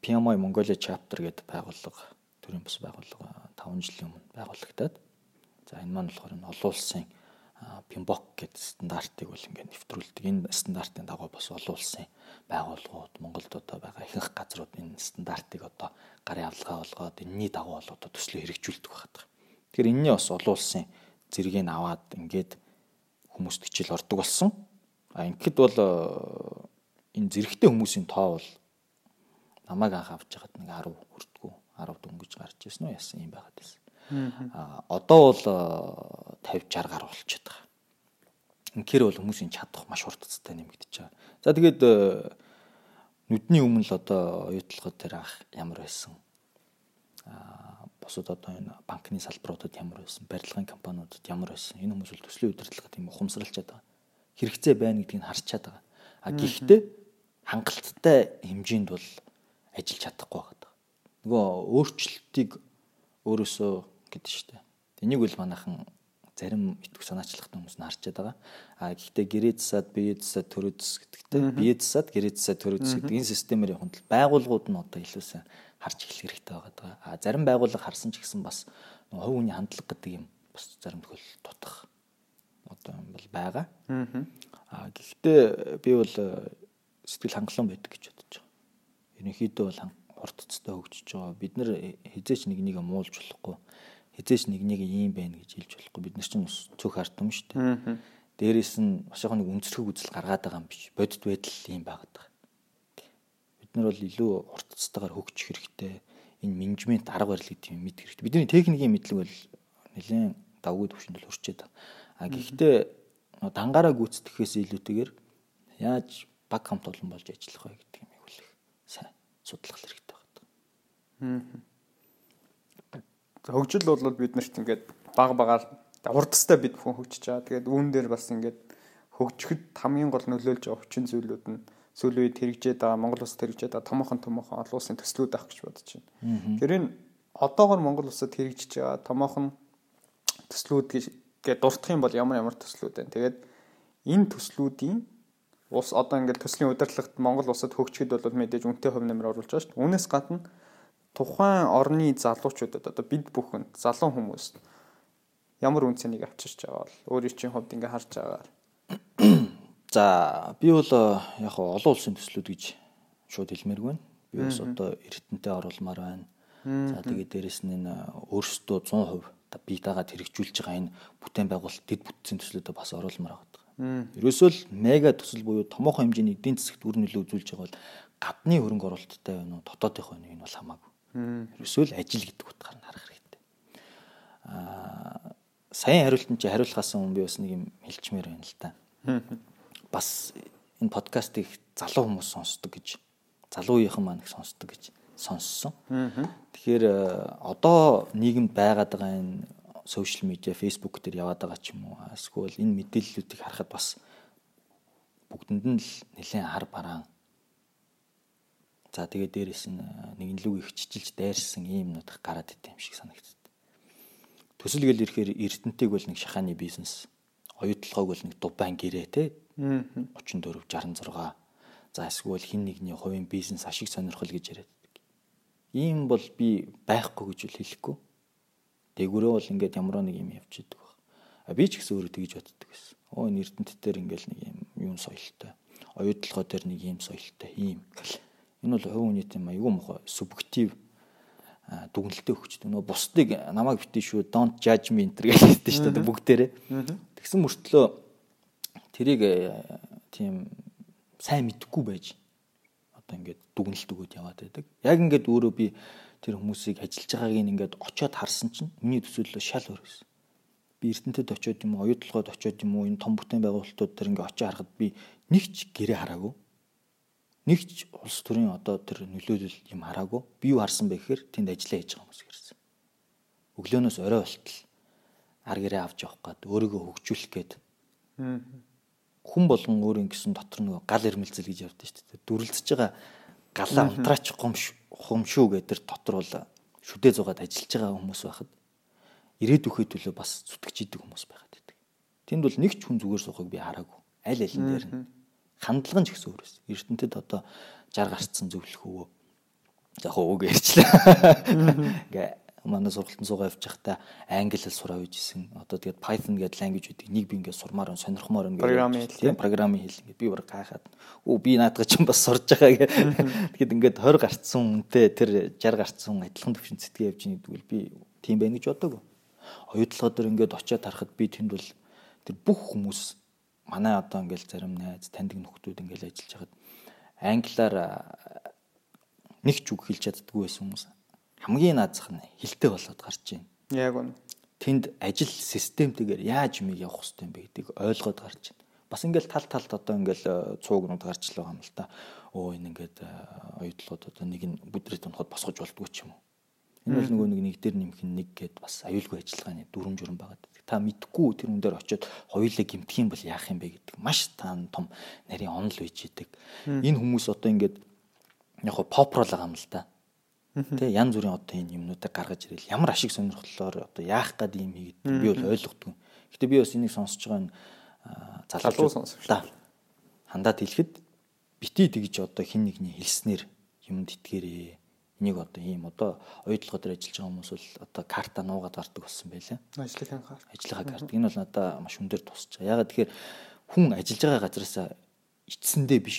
PMI Mongolia chapter гэдэг байгууллага төрийн бас байгууллага 5 жилийн өмнө байгуулагдаад за энэ маань болохоор энэ олон улсын PMBOK гэдэг стандартыг бол ингээд нэвтрүүлдэг. Энэ стандартын дагуу бас олон улсын байгууллагууд Монголд одоо байгаа ихэнх газрууд энэ стандартыг одоо гарын авалгаа болгоод энэний дагуу бол одоо төслөө хэрэгжүүлдэг байна. Тэгэхээр энэний бас олон улсын зэргийг аваад ингээд хүмүүст хичээл ордог болсон. А ингээд бол э, энэ зэрэгтэй хүмүүсийн тоо бол намайг анх авч яхад нэг 10 хүрдгүү 10 дөнгөж гарч ирсэн үү яасан юм байгаад байсан. Одоо бол 50 60 гаруй болчиход байгаа. Инхээр бол хүмүүсийн чадах маш хурдцтай нэмэгдэж байгаа. За тэгээд э, нүдний өмнө л одоо оюутлогод тэр анх ямар байсан. А бусад одоо энэ банкны салбаруудад ямар байсан, барилгын компаниудад ямар байсан. Энэ хүмүүс бол төслийн удирдлага тийм ухамсарлчаад байгаа. Хэрэгцээ байна гэдгийг харчаад байгаа. А гэхдээ хангалттай хэмжээнд бол ажиллаж чадахгүй байгаа. Нөгөө өөрчлөлтийг өөрөөсөө гэдэг шүү дээ. Энийг бол манайхан зарим итгэх санаачлагтай хүмүүс нь харчаад байгаа. А гэхдээ гэрээ засаад бие засаад төрөө зас гэдэгтэй бие засаад гэрээ засаад төрөө зас гэдэг энэ системээр явахад байгууллагууд нь одоо илүүсэн харж эхлэх хэрэгтэй байгаа. А зарим байгууллага харсан ч гэсэн бас хувь хүний хандлага гэдэг юм бас зарим тохиол дутах одоо юм бол байгаа. Аа гэхдээ би бол э, сэтгэл хангалуун байдаг гэж бодож байгаа. Ерөнхийдөө бол хурдцтай хөгжиж байгаа. Бид нэр хизээч нэг нэгэ муулж болохгүй. Хизээч нэг нэг ийм байна гэж хэлж болохгүй. Бид нар чинь цөөх арт юм шүү дээ. Дээрээс нь маш их нэг үнцэрхэг үзэл гаргаад байгаа юм биш. Бодит байдал ийм байгаад байгаа нар бол илүү хурцтайгаар хөгжих хэрэгтэй. Энэ менежмент арга барил гэдэг юм мэд хэрэгтэй. Бидний техникийн мэдлэг бол нэлээд давгүй төвшөнд л хүрчээд байна. А гэхдээ дангаараа гүйцэтгэхээс илүүтэйгээр яаж баг хамт олон болж ажиллах вэ гэдэг юм их сайн судлах хэрэгтэй байна. Хөгжил бол биднэрт ингээд баг багаар урдстай бид бүхэн хөгжиж байгаа. Тэгээд үүн дээр бас ингээд хөгжихэд хамгийн гол нөлөөлж байгаа хүчин зүйлүүд нь сүүлийн үед хэрэгжээд байгаа Монгол улсад хэрэгжээд байгаа томоохон томоохон олон улсын төслүүд авах гэж бодож байна. Тэр энэ одоогор Монгол улсад хэрэгжиж байгаа томоохон төслүүд гэж дуртах юм бол ямар ямар төслүүд байна. Тэгээд энэ төслүүдийн улс одоо ингээд төслийн удирдлагт Монгол улсад хөгжихэд бол мэдээж үнэтэй хөв нэмэр оруулж байгаа шүү дээ. Үүнээс гадна тухайн орны залуучуудад одоо бид бүхэн залуу хүмүүс ямар үнцнийг авчирч байгаа бол өөрийн чинь хувьд ингээ харж байгаа. За би бол яг олон улсын төслүүд гэж шууд хэлмээргүй байна. Би бас одоо эрдэнтэй оруулмаар байна. За тэгээд дээрэс нь өөрсдөө 100% бие дагаад хэрэгжүүлж байгаа энэ бүтээн байгуулалт дэд бүтцийн төслүүдэд бас оруулмаар байгаа. Ерөөсөө л мега төсөл буюу томоохон хэмжээний эдийн засагт үр нөлөө үзүүлж байгаа бол гадны хөрөнгө оруулалттай байна уу, дотоодынх нь энэ бол хамаагүй. Ерөөсөө л ажил гэдэг утгаар нь харах хэрэгтэй. Аа сайн хариултанд чи хариулахаас өмнө би бас нэг юм хэлчмээр байна л та. Бас энэ подкастыг залуу хүмүүс сонсдог гэж залуу үеийнхэн маань их сонсдог гэж сонссон. Тэгэхээр одоо нийгэмд байгаад байгаа энэ сошиал медиа, фейсбુક дээр яваад байгаа ч юм уу. Эсвэл энэ мэдээллүүдийг харахад бас бүгдэнд нь л нэлээд хар бараан За тэгээ дээрэс нь нэгэн лүг их чичилж дайрсан ийм нутаг гараад идэв юм шиг санагддаг. Төсөл гэл ирэхээр Эрдэнтег бол нэг шахааны бизнес, оюутлогоог бол нэг дубайн гэрээ те 34 66. За эсвэл хин нэгний хувийн бизнес ашиг сонирхол гэж яриад. Ийм бол би байхгүй гэж хэлэхгүй. Дээгүрээ бол ингээд ямар нэг юм явж идэг баг. А би ч гэсэн өөрөө тэгж боддог байсан. Оо энэ Эрдэнэт дээр ингээд нэг юм юун соёлтой. Оюутлогоо дээр нэг юм соёлтой ийм гэл Энэ бол хувь хүний тийм айгүй мохоо субъектив дүгнэлтээ өгчдөг. Нөгөө бусдыг намайг битэн шүү don't judge me энэ гэж хэлдэг шүү дээ бүгдээрээ. Тэгсэн мөртлөө тэрийг тийм сайн мэдхгүй байж одоо ингээд дүгнэлт өгөөд яваад байдаг. Яг ингээд өөрөө би тэр хүмүүсийг ажиллаж байгааг ингээд очиод харсан чинь миний төсөөллөө шал өөр гэсэн. Би Эрдэнэтэд очиод юм уу, оюутлогод очиод юм уу, энэ том бүтээн байгуулалтууд дээр ингээд очиж харахад би нэг ч гэрээ хараагүй нэг ч улс төрийн одоо тэр нөлөөлөл юм хараагүй. Би юу харсан бэ гэхээр тэнд ажиллаа хийж байгаа хүмүүс ирсэн. Өглөөнөөс орой болтол ар гэрээ авч явах гээд өөрийгөө хөгжүүлэх гээд хүн болгон өөр ингэсэн дотор нөгөө гал ирмэлзэл гэж явдсан шүү дээ. Дүрлцэж байгаа галаа унтраач гомш хумшүү гэдэр дотор бол шүдээ зугаад ажиллаж байгаа хүмүүс байхад ирээдүйхээ төлөө бас зүтгэж идэг хүмүүс байгаад байдаг. Тэнд бол нэг ч хүн зүгээр суухыг би хараагүй. Аль алин дээр нь хандлага нь ч гэсэн өөр байсан. Эрдэнэтэд одоо 60 гарцсан зөвлөх өвөө. Яг өвөг ярьчлаа. Ингээ манай сургалтын суугаа явж байхдаа англи хэл сураа үйжсэн. Одоо тэгээд Python гэдэг language үүдийг нэг би ингээ сурмаар өн сонирхмоор өн програмын хэл програмын хэл ингээ би бүр гайхаад өө би наадах чинь бас сурж байгаа гэх. Тэгэхэд ингээд 20 гарцсан үнтэй тэр 60 гарцсан адилхан төвшин цэтгэе явж байгаа гэдэг би тийм байна гэж боддог. Оюутлогоо дээр ингээд очиад харахад би тэнд бол тэр бүх хүмүүс манай одоо ингээл зарим найз таньдаг нөхдүүд ингээл ажиллаж хагаад англиар нэг ч үг хэлж чаддгүй байсан хүмүүс хамгийн наазах нь хилтэй болоод гарч байна. Яг үнэ. Тэнд ажил системтэйгээр яаж мийг явах хэрэгтэй юм бэ гэдгийг ойлгоод гарч байна. Бас ингээл тал талд одоо ингээл цуугнууд гарч л байгаа юм л та. Өө энэ ингээд оюутлууд одоо нэг нь бүдрээд унахад босгож болдгоо ч юм уу. Энэ бол нөгөө нэг нэг дээр нэмэх нэг гээд бас аюулгүй ажиллагааны дүрм журм байгаа та мэдхгүй тэр хүн дээр очиод хоёулаа гимтэх юм бол яах юм бэ гэдэг. Маш таан том нарийн онол үйж идэг. Энэ хүмүүс одоо ингээд яг го попрол байгаа юм л да. Тэ янз бүрийн одоо энэ юмнуудыг гаргаж ирэл ямар ашиг сонирхлоор одоо яах гээд юм хийгээд би бол ойлгохгүй. Гэтэ би бас энийг сонсож байгаа нь залуу сонсогч. Хандаад хэлэхэд бити тэгж одоо хин нэгний хэлснээр юмд итгээрээ Энийг одоо ийм одоо оюутлогоо дээр ажиллаж байгаа хүмүүс бол одоо карта нуугаад гардаг болсон байлаа. Ажлынхаа карта. Ажлынхаа карта. Энэ бол надаа маш өндөр тусч. Ягаад тэгэхээр хүн ажиллаж байгаа газараас ичсэндээ биш.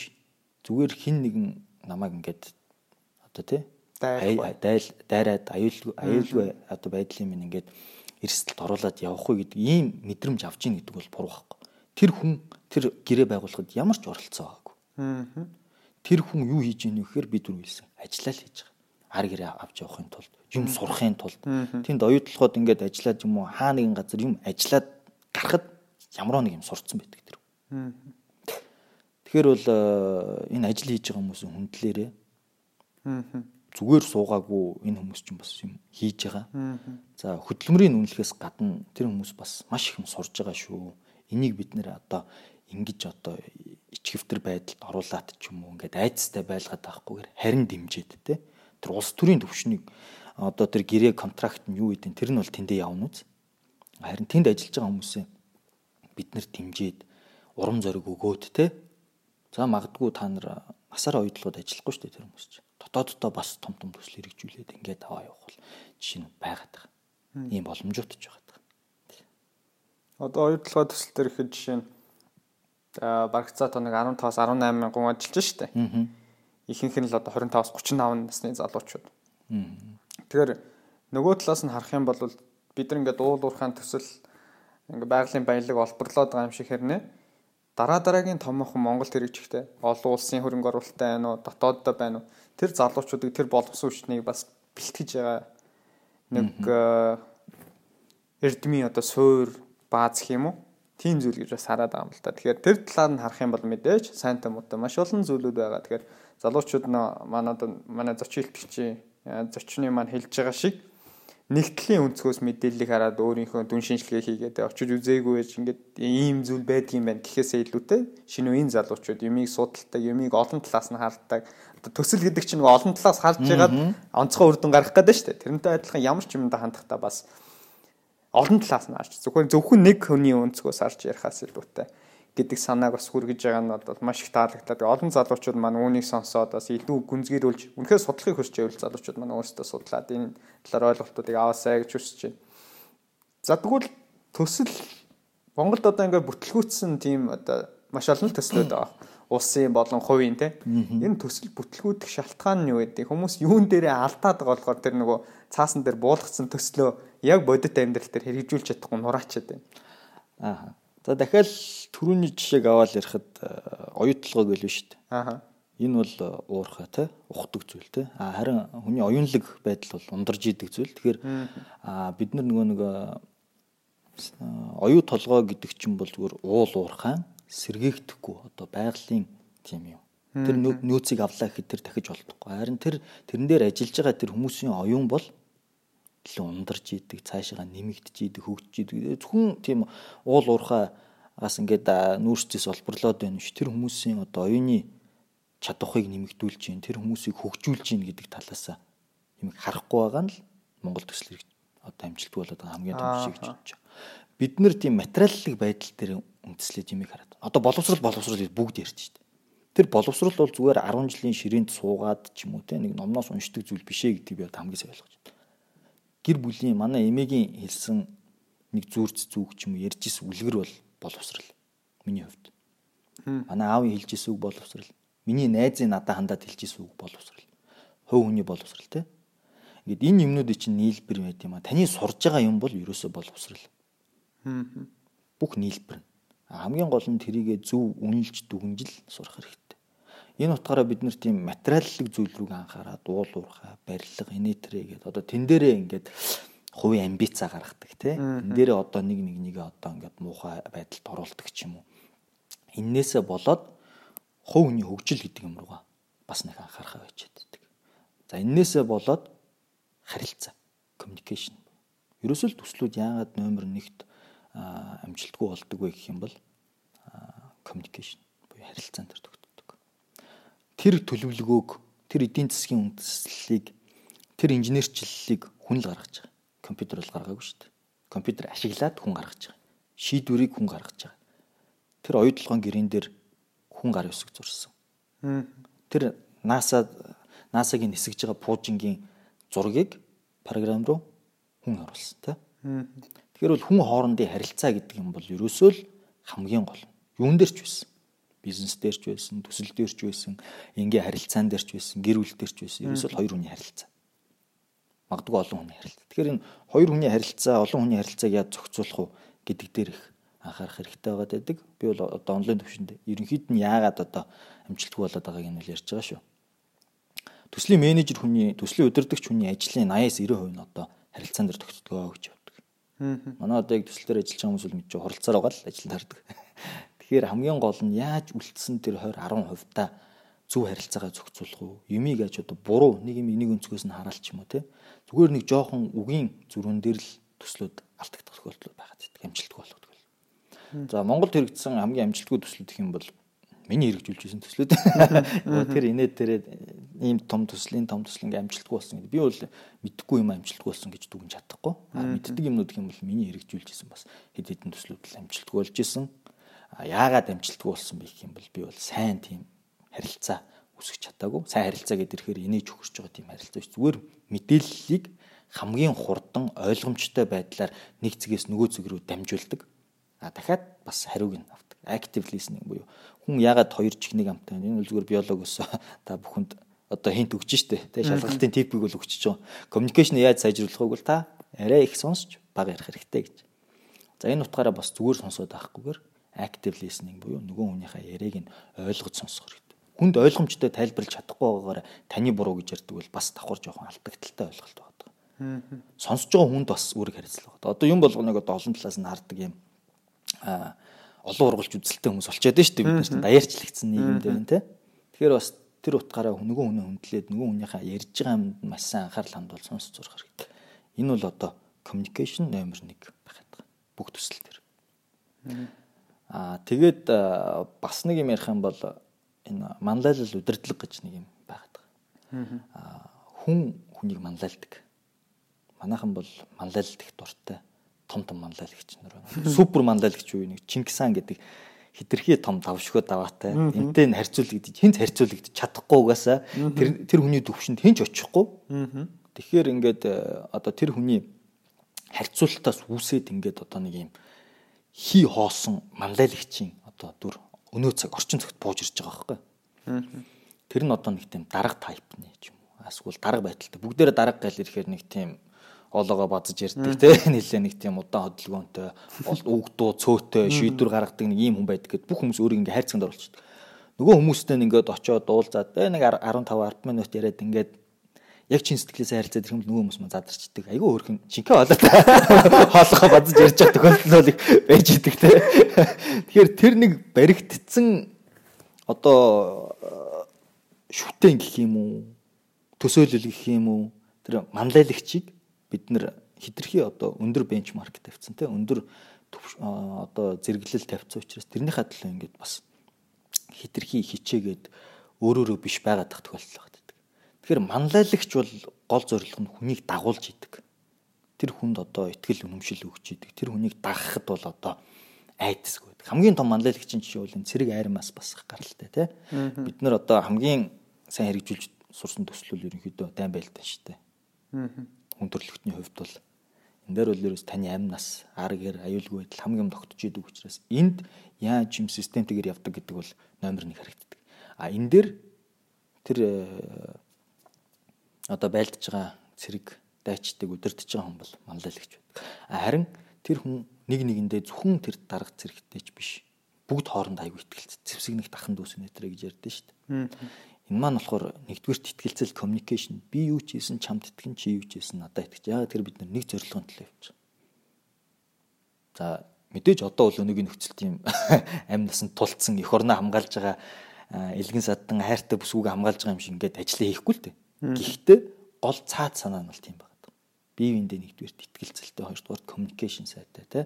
Зүгээр хин нэгэн намайг ингээд одоо тий дайл дайраад аюулгүй аюулгүй одоо байдлын минь ингээд эрсдэлд оруулаад явах уу гэдэг ийм мэдрэмж авч ийн гэдэг бол буруу байхгүй. Тэр хүн тэр гэрээ байгуулахад ямар ч оролцоо байгаагүй. Тэр хүн юу хийж ийнэ гэхээр би түр хэлсэн. Ажиллаа л хийж байгаа ар гэрээ авч явахын тулд юм сурахын тулд. Тэнд оюутлаход ингээд ажиллаад юм уу? Хаа нэгэн газар юм ажиллаад гарахад ямар нэг юм сурцсан байдаг тэр. Тэгэхээр бол э, энэ ажил хийж байгаа хүмүүс хүндлээрээ зүгээр суугаагүй энэ хүмүүс ч бас юм хийж байгаа. За хөдөлмөрийн үнэлэхээс гадна тэр хүмүүс бас маш их юм сурж байгаа шүү. Энийг бид нэр одоо ингэж одоо ичгэвтер байдалд оруулаад ч юм уу ингээд айцтай байлгаад байхгүйгээр харин дэмжиж тэ тэр улс төрийн төвшнийг одоо тэр гэрээ контракт нь юу гэдэг тэр нь бол тэндээ явна үз. Харин тэнд ажиллаж байгаа хүмүүсээ бид нэр дэмжиж урам зориг өгөөд те. За магадгүй та нар насаар ойдлогод ажиллахгүй шүү дээ тэр хүмүүс чинь. Дотооддоо бас том том төсөл хэрэгжүүлээд ингээд аваа явах бол жишээ нь байгаад байгаа. Ийм боломжууд ч байгаа. Одоо оюутлогоо төсөл төр ихэд жишээ нь барагцаа тоног 15-аас 18 мянган ажиллаж штэ. Ихэнх нь л одоо 25-аас 35 насны залуучууд. Тэгэхээр нөгөө талаас нь харах юм бол бид нар ингээд уул уурхаан төсөл ингээ байгалийн баялаг олборлоод байгаа юм шиг хэрнээ дараа дараагийн томоохон Монгол хэрэгжихтэй олон улсын хөрөнгө оруулалттай байна уу дотооддоо байна уу тэр залуучуудыг тэр боловсон хүчнийг бас бэлтгэж байгаа нэг эрдмийн одоо суур бааз гэх юм уу тийм зүйл гэж бас хараад байгаа юм л та. Тэгэхээр тэр талаар нь харах юм бол мэдээж сайн томоотой маш олон зүйлүүд байгаа. Тэгэхээр залуучууд манай манай зочин хэлтгчийн зочны маань хэлж байгаа шиг нэгтлийн өнцгөөс мэдээллийг хараад өөрийнхөө дүн шинжилгээ хийгээд очиж үзээгүй байж ингээд ийм зүйл байдгийм байна гэхээсээ илүүтэй шинэ үеийн залуучууд юмыг судалдаг, юмыг олон талаас нь хардаг. Төсөл гэдэг чинь олон талаас харж байгаад онцгой үр дүн гаргах гэдэг шүү дээ. Тэрнтэй адилхан ямар ч юмдаа хандахтаа бас олон талаас нь харж зөвхөн зөвхөн нэг хүний өнцгөөс харж ярихаас илүүтэй гэдэг санааг бас хүргэж байгаа нь бол маш их таалагдаад олон залуучууд маань үүнийг сонсоод бас илүү гүнзгийрүүлж үнэхээр судлахыг хүсэж байвал залуучууд маань өөрсдөө судлаад энэ талаар ойлголтуудыг аваасаа гэж хүсэж байна. За тэгвэл төсөл Монголд одоо ингээд бүтлгүүцсэн тийм одоо маш олон төслүүд байгаа. Улсын болон хувийн те. Энэ төсөл бүтлгүүдэх шалтгаан нь юу гэдэг? Хүмүүс юун дээрээ алдаад байгаа болохоор тэр нөгөө цаасан дээр буулгацсан төслөө яг бодит амьдрал дээр хэрэгжүүлж чадахгүй нураачаад байна. Аа За дахиад түрүүний жишээг аваад ярихад э, оюутлогоо гэлвэ шүү дээ. Аа. Энэ бол э, уурхай те ухдаг зүйл те. А харин хүний оюунлаг байдал бол ундарж идэг зүйл. Тэгэхээр бид нар нөгөө нэг э, оюу толгой гэдэг чинь бол зүгээр уул уурхайн сэргээгдэхгүй одоо байгалийн тийм юм. Тэр нөөцийг авлаа гэхэд тэр дахиж олдохгүй. Харин тэр тэрэн дээр ажиллаж байгаа тэр хүмүүсийн оюун бол илүү ундарч идэг, цаашаа нэмэгдэж идэг, хөгжиж идэг. Зөвхөн тийм уул уурхаас ингээд нүүрсдээс олборлоод байна ш. Тэр хүмүүсийн одоо оюуны чадварыг нэмэгдүүлж гин, тэр хүмүүсийг хөгжүүлж гин гэдэг талаас юм харахгүй байгаа нь л Монгол төсөл одоо амжилтгүй болоод байгаа хамгийн том шиг гэж бодож байна. Бид нэр тийм материаллык байдал дээр үндэслэж юмыг хараад. Одоо боловсрал боловсрал бүгд ярьж штэ. Тэр боловсрал бол зүгээр 10 жилийн ширээнд суугаад ч юм уу те нэг номноос уншдаг зүйл биш ээ гэдгийг би хамгийн сайн ойлгож байна гэр бүлийн манай эмээгийн хэлсэн нэг зүрц зүг ч юм уу ярьж ис үлгэр бол боловсрал миний хувьд. Манай аавын хэлж ис үг боловсрал. Миний найзын надад хандаад хэлж ис үг боловсрал. Хов хүний боловсрал те. Ингээд энэ юмнуудыг чинь нийлбэр байт юм а. Таны сурж байгаа юм бол ерөөсөө боловсрал. Бүх нийлбэр. Хамгийн гол нь тэрийгэ зөв үнэлж дүгнжил сурах хэрэгтэй. Энэ утгаараа бид нар тийм материаллык зүйл рүү анхаараад уул уурхай, барилга, инээтрээ гэдэг одоо тэн дээрээ ингээд хувийн амбицаа гаргадаг тий. Тэн дээрээ одоо нэг нэг нэгэ одоо ингээд муухай байдалд оруулдаг ч юм уу. Иннээсээ болоод хувь хүний хөгжил гэдэг юм руугаа бас нэг анхаарахаа байж байдаг. За эннээсээ болоод харилцаа, communication. Ерөөсөө л төслүүд яагаад номер 1-т амжилтгүй болдог вэ гэх юм бол communication буюу харилцаан дээр тэр төлөвлөгөөг тэр эдийн засгийн үндэслэлийг тэр инженерчлэлийг хүн л гаргаж байгаа. Компьютер бол гаргаагүй шүү дээ. Компьютер ашиглаад хүн гаргаж байгаа. Шийдвэрийг хүн гаргаж байгаа. Тэр оюутлогын гэрэн дээр хүн гар өсөг зурсан. Тэр NASA NASA-гийн нисгэж байгаа пуужингийн зургийг програм руу хүн оруулсан тий. Тэгэхээр бол хүн хоорондын харилцаа гэдэг юм бол ерөөсөө л хамгийн гол. Юун дээр ч байсан бизнес дээр ч байсан, төсөл дээр ч байсан, ингээ харилцаан дээр ч байсан, гэр бүл дээр ч байсан. Ерөөсөө хоёр хүний харилцаа. Магадгүй олон хүний харилцаа. Тэгэхээр энэ хоёр хүний харилцаа, олон хүний харилцааг яаж зохицуулах вэ гэдэг дээр их анхаарах хэрэгтэй байгаа гэдэг. Би бол одоо онлайн төвшөнд ерөнхийд нь яагаад одоо амжилтгүй болоод байгааг нь ярьж байгаа шүү. Төслийн менежер хүний, төслийн удирдагч хүний ажлын 80-90% нь одоо харилцаан дээр тогтдгоо гэж боддог. Манай одоо яг төсөл дээр ажиллаж байгаа хүмүүс бол мэдээ хуралцаар байгаа л ажилд хардаг. Тэгэхээр хамгийн гол нь яаж үлдсэн тэр 20 10% та зөв харилцаагаа зохицуулах уу? Юмиг яаж одоо буруу нэг юм энийг өнцгөөс нь хараалч юм уу те? Зүгээр нэг жоохон үгийн зүрүүн дээр л төслүүд алдагдах тохиолдол байгаад байдаг. Амжилтгүй болгодог. За Монголд хэрэгжсэн хамгийн амжилтгүй төслүүд гэх юм бол миний хэрэгжүүлж байсан төслүүд. Тэр инээ тэрээ ийм том төслийн том төсөл ингээм амжилтгүй болсон гэдэг. Би бол мэдхгүй юм амжилтгүй болсон гэж дүгнж чадахгүй. Мэддэг юмнууд гэх юм бол миний хэрэгжүүлж байсан бас хэд хэдэн төслүүд л амжилтгүй болж исэн яагаад амжилтгүй болсон бэ гэх юм бол би бол сайн тийм харилцаа үсгэж чадаагүй. Сайн харилцаа гэдэг ихээр инээж өгч байгаа тийм харилцаа биш. Зүгээр мэдээллийг хамгийн хурдан ойлгомжтой байдлаар нэг зэгээс нөгөө зэг рүү дамжуулдаг А дахиад бас хариуг нь авдаг. Active listening буюу хүн ягаад хоёр чихнийг амтай энэ бол зүгээр биологоос та бүхэнд одоо хинт өгч штэ тий шалгалтын типийг бол өгч чоо. Communication яаж сайжруулах вэ гэвэл та арай их сонсч бага ярих хэрэгтэй гэж. За энэ утгаараа бас зүгээр сонсоод байхгүйгээр active listening буюу нөгөө хүнийхээ яриаг нь ойлгож сонсох хэрэгтэй. Хүнд ойлгомжтой тайлбарлаж чадахгүй байгаагаар таны буруу гэж ярьдаг бол бас давхар жоохон алдагдaltaй ойлголт байна. Сонсож байгаа хүнд бас үүрэг хариуцлага. Одоо юм болгоныг одоо олон талаас нь хардаг юм а олон ургалж үзэлтэй хүмүүс олчоод шүү дээ бид нар даяарчлагдсан нийгэмд байна те. Тэгэхээр бас тэр утгаараа нөгөө хүнээ хүндлээд нөгөө хүнийхээ ярьж байгаа юмд маш сайн анхаарал хандуул сонсож зурх хэрэгтэй. Энэ бол одоо communication номер 1 байх гэдэг. Бүх төсөл төр. Аа тэгээд бас нэг юм ярих юм бол энэ манлайлал удирдлага гэж нэг юм байгаад байгаа. Аа хүн хүнийг манлайлдаг. Манайхан бол манлайлалт их дуртай том том манлайлагч нар байна. Супер манлайлагч юу нэг Чингисхан гэдэг хитрхи том давшгөө даваатай. Энтэй нь харьцуулагдаж хинт харьцуулагдаж чадахгүй угаасаа тэр тэр хүний төвшөнд хинч очихгүй. Тэгэхээр ингээд одоо тэр хүний харьцуулалтаас үүсээд ингээд одоо нэг юм хий хоосон манлайлагчийн одоо дүр өнөө цаг орчин цагт бууж ирж байгаа байхгүй. Тэр нь одоо нэг тийм дарга тайпны юм уу. Эсвэл дарга байдалтай. Бүгдээрээ дарга гал ирэхээр нэг тийм олоогоо базж ярьдаг те нэлээ нэг тийм удаан хөдөлгөөнтэй үгдүү цөөтэй шийдвэр гаргадаг нэг ийм хүн байдаг гэд бүх хүмүүс өөрийг ингээ хайрцагт оруулчихдаг. Нөгөө хүмүүстэй ингээд очиод уулзаад нэг 15 10 минут яриад ингээд яг чин сэтгэлээсээ харилцаад ирэх юм нөгөө хүмүүс мань задарчдаг. Айгүй өөрхөн шинхээ болоод хоолохоо бадж ярьж байгаа тохиолдол их байж идэг те. Тэгэхээр тэр нэг баригдсан одоо шүтэн гэх юм уу? Төсөөлөл гэх юм уу? Тэр манлайлагчийг бид нэр хитрхи одоо өндөр бенчмарк тавьсан те. Өндөр одоо зэрэглэл тавьсан учраас тэрнийхээ төлөө ингээд бас хитрхи хичээгээд өөрөөрөө биш байгаад тах тохиолдол Тэгэхээр манлайлагч бол гол зорилго нь хүнийг дагуулж идэг. Тэр хүнд одоо ихтгэл үнэмшил өгч идэг. Тэр хүнийг дагахад бол одоо айдасгүй. Хамгийн том манлайлагчийн жишээ бол энэ цэрэг айрмаас бас гаралтай тий. Бид нар одоо хамгийн сайн хэрэгжүүлж сурсан төслөл ерөнхийдөө дайм байлтаа шүү дээ. Хүн төрөлхтний хувьд бол энэ дээр бол ерөөс таны амнаас ар гэр аюулгүй байдал хамгийн тогтож идэг учраас энд яаж юм системтэйгээр явдаг гэдэг бол номер 1 харагддаг. А энэ дээр тэр одоо байлдж байгаа цэрэг дайчдаг удирдах байгаа хүн бол манлайлагч байдаг. Харин тэр хүн нэг нэгэндээ зөвхөн тэр дарга цэрэгтэй ч биш. Бүгд хооронд аягүй ихтгэлцээ. Зэвсэг нэг дахан дүүс нэтэрэ гэж ярьдэн шүү дээ. Энэ маань болохоор нэгдүгürt ихтгэлцэл communication. Би юу ч хийсэн чамд итгэн чи юу ч хийсэн надад итгэж. Яагаад тэр бид нэг зорилгын төлөө явж байгаа. За мэдээж одоо бол өнөөгийн нөхцөл тийм амь насанд тулцсан эх орноо хамгаалж байгаа элгэн саддан хайртай бүсгүйг хамгаалж байгаа юм шиг ингээд ажиллаа хийхгүй л дээ. Гэхдээ гол цаад санаа нь бол тийм байна. Бие биендээ нэгдүгээр итгэлцэлтэй хоёрдугаар communication сайтай тий.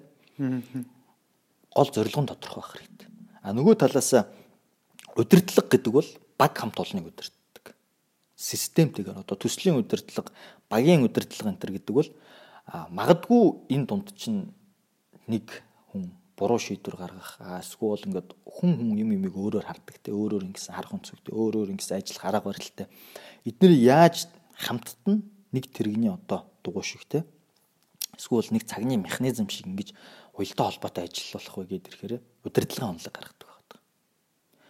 Гол зорилго нь тодорхой байх хэрэгтэй. А нөгөө талаас удирдлага гэдэг бол баг хамт олныг удирддаг. Системтэйгээр одоо төслийн удирдлага, багийн удирдлага энэ төр гэдэг бол магадгүй энэ дунд чинь нэг буруу шийдвэр гаргах эсвэл ингээд хүн хүн юм юмыг өөрөөр хардаг те өөрөөр ингэсэн харах өнцөгтэй өөрөөр ингэсэн ажиллах арга барилтай эдгээр яаж хамтд нь нэг тэрэгний одоо дугуй шиг те эсвэл нэг цагны механизм шиг ингэж уялдаа холбоотой ажиллах вэ гэдэр хэрэг удирдлагын онолыг гаргадаг байдаг.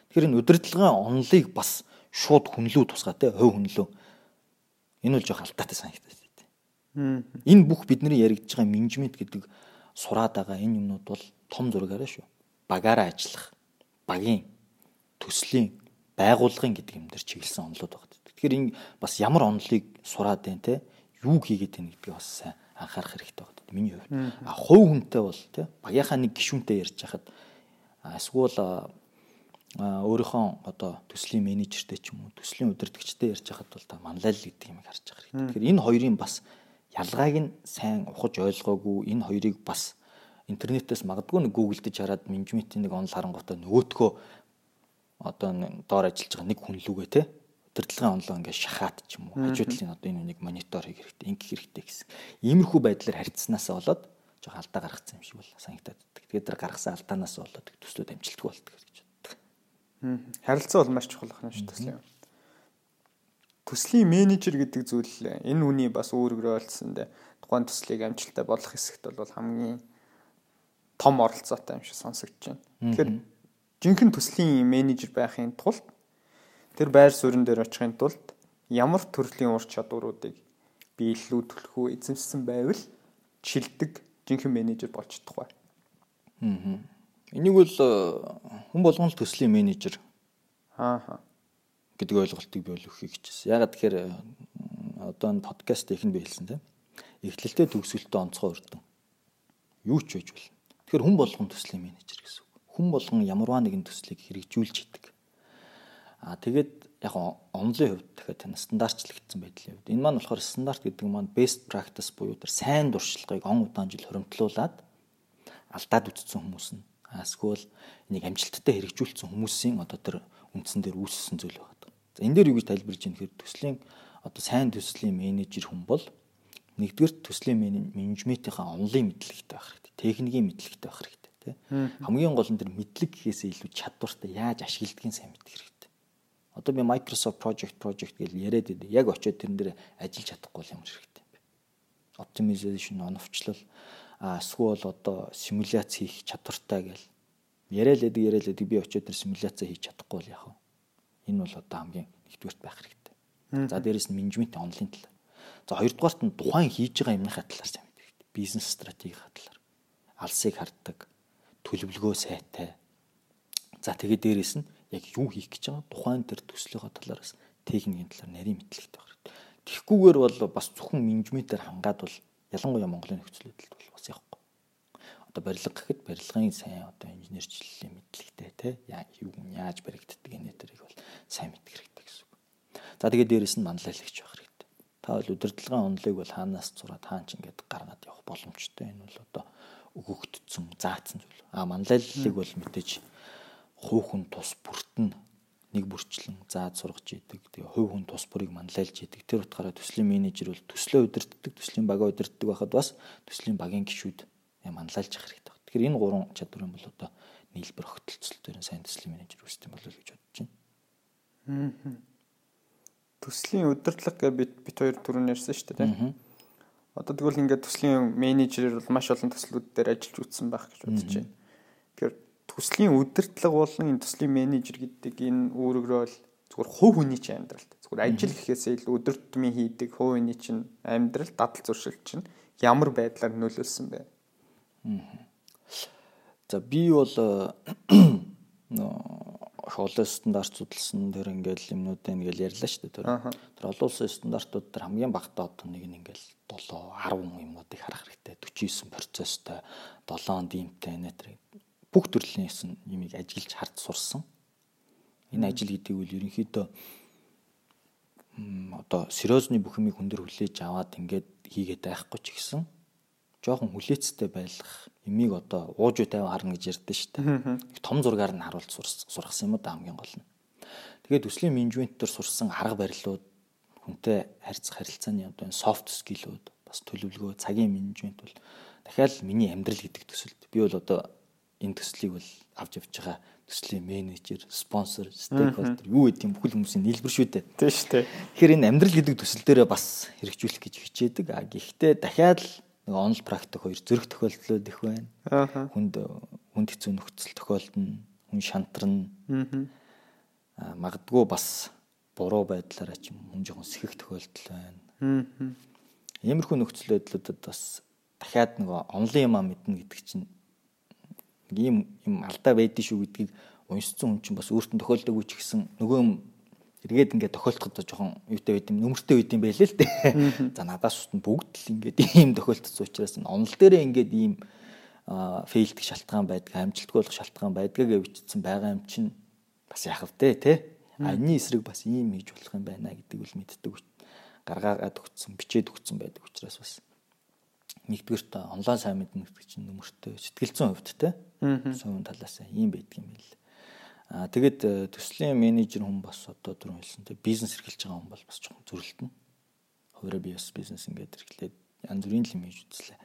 Тэгэхээр энэ удирдлагын онолыг бас шууд хүнлүү тусгаа те хувь хүнлүү. Энэ бол жоох алдаатай санагдаж байна. Энэ бүх бидний яригдж байгаа менежмент гэдэг сураад байгаа энэ юмнууд бол том зургаараа шүү. Багаараа ажиллах, багийн төслийн байгууллагын гэдэг юм дээр чиглэсэн онолууд байна. Тэгэхээр энэ бас ямар онолыг сураад байна те юу хийгээд байна гэдгийг бас сайн анхаарах хэрэгтэй байна. Миний хувьд. А хувь хүнтэй бол те багийнхаа нэг гишүүнтэй ярьж хахад эсвэл өөрийнхөө одоо төслийн менежертэй ч юм уу төслийн удирдгчтэй ярьж хахад бол та манлайл гэдэг юм харж байгаа хэрэгтэй. Тэгэхээр энэ хоёрын бас ялгааг нь сайн ухаж ойлгоогүй энэ хоёрыг бас интернетээс магадгүй нэг гуглдж хараад менежментийн нэг онл харангуйтай нөгөөтгөө одоо доор ажиллаж байгаа нэг хүн лүгээ те удирдлагын онлоо ингээд шахаад ч юм уу хажуудлын одоо энэ үнийг монитор хийх хэрэгтэй ингэх хэрэгтэй гэсэн. Иймэрхүү байдлаар харьцсанаасаа болоод жоо алдаа гаргацсан юм шиг бол санагтаад. Тэгээд тэр гаргасан алдаанаас болоод төслүүд амжилтгүй болдог гэж боддог. Харилцаа бол маш чухал байна шүү төслийн. Төслийн менежер гэдэг зүйл энэ үний бас өөрөөр ойлсон дээ тухайн төслийг амжилттай болох хэсэгт бол хамгийн том оролцоотой юм шиг сонсогдож байна. Тэгэхээр жинхэнэ төслийн менежер байхын тулд тэр байр суурин дээр очихын тулд ямар төрлийн ур чадваруудыг биелүүлэх үү эзэмшсэн байвал шилдэг жинхэнэ менежер болж чадах бай. Аа. Энийг бол э, хүн болгон л төслийн менежер Аа. гэдэг ойлголтыг би өгөхийг хичээсэн. Ягаад тэгэхээр э, одоо энэ подкаст ихэнд би хэлсэн тийм. Эхлэлтэй төгсгөлтөө онцгой өрдөн. Юу ч байж болно. Тэгэхээр хүн болгон төслийн менежер гэсэн үг. Хүн болгон ямарваа нэгэн төслийг хэрэгжүүлж идэг. Аа тэгээд яг онлын хувьд дахиад тань стандартчлагдсан байдлын хувьд энэ маань болохоор стандарт гэдэг нь маань best practice буюу тэр сайн дуршлагыг он удаан жил хоримтлуулад алдаад үтцсэн хүмүүс нь эсвэл энийг амжилттай хэрэгжүүлсэн хүмүүсийн одоо тэр үндсэн дээр үүссэн зүйл байгаа. За энэ дээр юу гэж тайлбарлаж ийм хэрэг төслийн одоо сайн төслийн менежер хүн бол нэгдүгээр төслийн менежментийнхаа онлын мэдлэгтэй байх. Техникийн мэдлэгтэй байх хэрэгтэй тий. Хамгийн гол нь тэр мэдлэг гэхээсээ илүү чадвартай яаж ашигладгийг сайн мэдэх хэрэгтэй. Одоо би Microsoft Project Project гэж яриад байдаг. Яг очиод тэрэн дээр ажиллаж чадахгүй юм хэрэгтэй. Optimization, оновчлол эсвэл одоо симуляц хийх чадвартай гэл яриад л яриад л би очиод тэр симуляц хийж чадахгүй бол яах вэ? Энэ бол одоо хамгийн нэгдүгээрт байх хэрэгтэй. За дээрэс нь менежмент онлын талаар. За хоёрдугаарт нь тухайн хийж байгаа юмныхаа талаар сайн мэдэх хэрэгтэй. Бизнес стратегийнхаа талаар. Алсыг харддаг, төлөвлөгөө сайтай. За тэгээд дээрэс нь яг юу хийх гэж байгаа тухайн тэр төслийнхаа талаараас техникийн талаар нарийн мэдлэгтэй байх хэрэгтэй. Тэгхгүйгээр бол бас зөвхөн менежментээр хангаад бол ялангуяа Монголын нөхцөл байдалд бол бас явахгүй. Одоо барилга гэхэд барилгын сайн одоо инженерчлэлийн мэдлэгтэй те юу яаж баригддаг энэ төрийг бол сайн мэдэх хэрэгтэй гэсэн үг. За тэгээд дээрэс нь манлайлагч байх хэрэгтэй. Та бол удирдлагын онолыг бол хаанаас зураад хаан ч ингээд гаргаад явах боломжтой. Энэ бол одоо өгөгдсөн, заацсан зүйл. А манлайллыг бол мэдээж хуухын тус бүртэн нэг бүрчлэн зааж сургаж идэг. Тэгээ хувь хүн тус бүрийг манлайлж идэг. Тэр утгаараа төслийн менежер бол төслөө удирддаг, төслийн бага удирддаг байхад бас төслийн багийн гишүүд манлайлж явах хэрэгтэй. Тэгэхээр энэ гурван чадвар юм бол одоо нийлбэр огтлцол дээр сайн төслийн менежер үүсдэг болов гэж бодож байна. Төслийн удирдлага гэж бит бит хоёр түрүүн ярьсан шүү дээ. Одоо тэгвэл ингээд төслийн менежерээр бол маш олон төслүүд дээр ажиллаж үзсэн байх гэж бодож байна. Тэгэхээр төслийн удирдлага болон энэ төслийн менежер гэдэг энэ үүрэгрөө л зүгээр хувь хүний чинь амьдралд зүгээр ажил гэхээсээ илүү өдөр тутмын хийдэг хувь хүний чинь амьдрал дадал зуршил чинь ямар байдлаар нөлөөлсөн бэ? За би бол хоолой стандарт судалсан тэр ингээл юмнуудаа ингээл ярьлаа шүү дээ тэр. Тэр олон улсын стандартууд тэр хамгийн багтаа одоо нэг нь ингээл 7 10 юмнуудыг харах хэрэгтэй 49 процесстой 7 димтэй нэ тэр бүх төрлийн юмыг ажиглаж хард сурсан. Энэ ажил гэдэг үл ерөнхийдөө одоо сериозны бүх юмыг хүн дээр хүлээж аваад ингээд хийгээд байхгүй ч гэсэн жоохон хүлээцтэй байх юмыг одоо ууж тавь харна гэж ярьдэн шүү дээ. Том зургаар нь харуулж сургасан юм да хамгийн гол нь. Тэгээд төслийн менежмент төр сурсан арга барилууд хүнтэй харьцах харилцааны одоо софт скиллүүд бас төлөвлөгөө цагийн менежмент бол дахиад миний амьдрал гэдэг төсөлд би бол одоо энэ төслийг бол авч явж байгаа төслийн менежер, спонсор, стейкхолдер юу гэдэг юм бүхэл хүмүүсийн нийлбэр шүү дээ. Тийм шүү дээ. Тэгэхээр энэ амьдрал гэдэг төсөл дээрээ бас хэрэгжүүлэх гэж хичээдэг. А гэхдээ дахиад л нэг онл практик хоёр зөрөх тохиолдлууд их байна. Хүнд хүнд хэцүү нөхцөл тохиолдно, хүн шантарна. Аа магадгүй бас буруу байдлаараа ч юм хүн жоохон сэхэх тохиолдол байна. Иймэрхүү нөхцөл байдлуудад бас дахиад нэг онлын юм а мэднэ гэдэг чинь ийм юм алдаа байдгийг шүү гэдгийг уншсан хүн чинь бас өөртөө тохиолдоогүй ч гэсэн нөгөө юм эргээд ингээд тохиолдоход жоохон юутай байд юм нөмөртэй байд юм байлээ л дээ. За надаас устна бүгд л ингээд ийм тохиолдсон учраас онол дээрээ ингээд ийм фейлдэх шалтгаан байдаг, амжилтгүй болох шалтгаан байдгаа гэж бичсэн байгаа юм чинь бас яах вэ те? А энэний эсрэг бас ийм хийж болох юм байна гэдэг үл мэддэг гаргаагаад өгсөн, бичээд өгсөн байдаг учраас бас нэгдүгээрт онлайн сайн мэднэ гэдэг чинь нөмөртэй сэтгэл зүйн хувьд те совын талаас ийм байдаг юм бэл. Аа тэгэд э, төслийн менежер хүн бас одоо түрүүн хэлсэн те бизнес эрхэлж байгаа хүн бол бас жоохон зөрөлдөн. Хуваараа би бас бизнес ингээд эрхлээд янз бүрийн юм хийж үзлээ.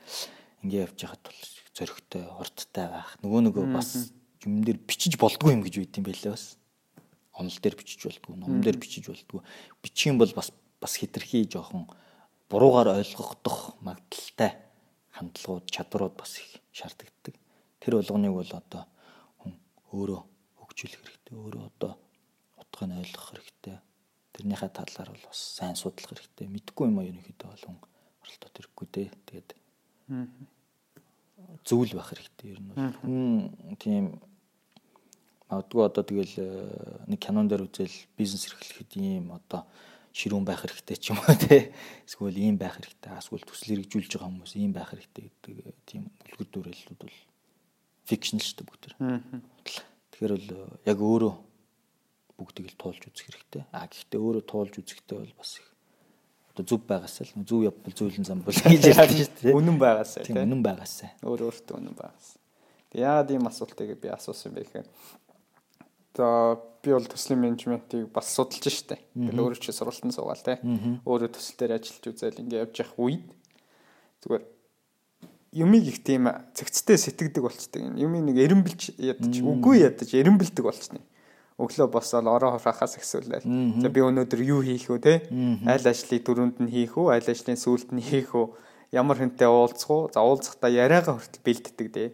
Ингээ явж байхад бол зөрөгтэй, урттай байх. Нөгөө нөгөө бас юм дээр бичиж болдгоо юм гэж үйд юм байлаа бас. Онол дээр бичиж болдгоо, ном дээр бичиж болдгоо. Бичих юм бол бас бас хитрхи жоохон буруугаар ойлгохдох магадaltaй хандлагууд, чадварууд бас их шаардлагатай. Тэр болгоныг бол одоо хүн өөрөө хөгжүүлэх хэрэгтэй. Өөрөө одоо утгыг ойлгох хэрэгтэй. Тэрнийхээ талаар бол бас сайн судлах хэрэгтэй. Мэдхгүй юм аа ерөнхийдөө бол хүн оролдоод ирэхгүй дээ. Тэгээд зөвл байх хэрэгтэй. Ер нь бол хүн тийм магадгүй одоо тэгэл э, нэг кинон дээр үзэл бизнес эрхлэхэд ийм одоо ширүүн байх хэрэгтэй ч юм уу те эсвэл ийм байх хэрэгтэй эсвэл төсөл хэрэгжүүлж байгаа хүмүүс ийм байх хэрэгтэй гэдэг э, тийм үлгэр дуурайлууд бол фикшн л шүү дээ бүгд. Тэгэхээр бол э, яг өөрөө бүгдийг л туулж үзэх хэрэгтэй. А гэхдээ өөрөө туулж үзэхдээ бол бас их одоо зүв байгаасаа л зүв явбал зүйлэн зам бол гэж ярьдаг шүү дээ. Үнэн байгаасаа тийм үнэн байгаасаа. Өөр өөртөө үнэн байгаасаа. Яагаад ийм асуултыг би асуусан бэ гэхээр За би бол төслийн менежментийг бас судалж штэ. Тэгэл өөрөө ч сургалтанд суугаал те. Өөрөө төсөл дээр ажиллаж үзэл ингээ явж явах үед зүгээр юмыг их тийм цэгцтэй сэтгэдэг болчтой. Юмыг нэг эренбэлж ядаж үгүй ядаж эренбэлдэг болчихно. Өглөө босоод ороо хахаас ихсүүлээл. За би өнөөдөр юу хийх вэ те? Айл ажлыг дөрөнд нь хийх үү? Айл ажлын сүүлд нь хийх үү? Ямар хүнтэй уулзах уу? За уулзахдаа яриагаа хүртэл бэлддэг те.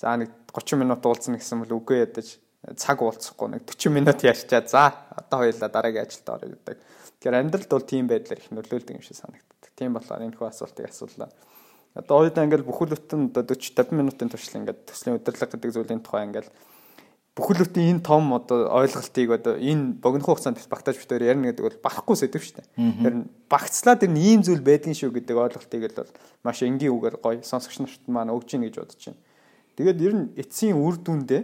За нэг 30 минут уулзна гэсэн бол үгүй ядаж цаг уулзахгүй нэг 40 минут ярьчаа за одоо хоёулаа дараагийн ажилд орё гэдэг. Тэгэхээр амьдралд бол тийм байдлаар их нөлөөлдөг юм шиг санагддаг. Тийм болохоор энэ хүү асуултыг асуулаа. Одоо ойдаа ингээл бүхэл бүтэн одоо 40 50 минутын туршил ингээд төслийн удирдлага гэдэг зүйлийн тухай ингээл бүхэл бүтэн энэ том одоо ойлголтыг одоо энэ богино хугацаанд багтааж битээр ярина гэдэг бол барахгүй сэдв дээ. Тэр багцлаад тэр ийм зүйл байдгийн шүү гэдэг ойлголтыг л бол маш энгийн үгээр гоё сонсогч нарт маань өгч ийн гэж бодож байна. Тэгээд ер нь эцсийн үр дүндээ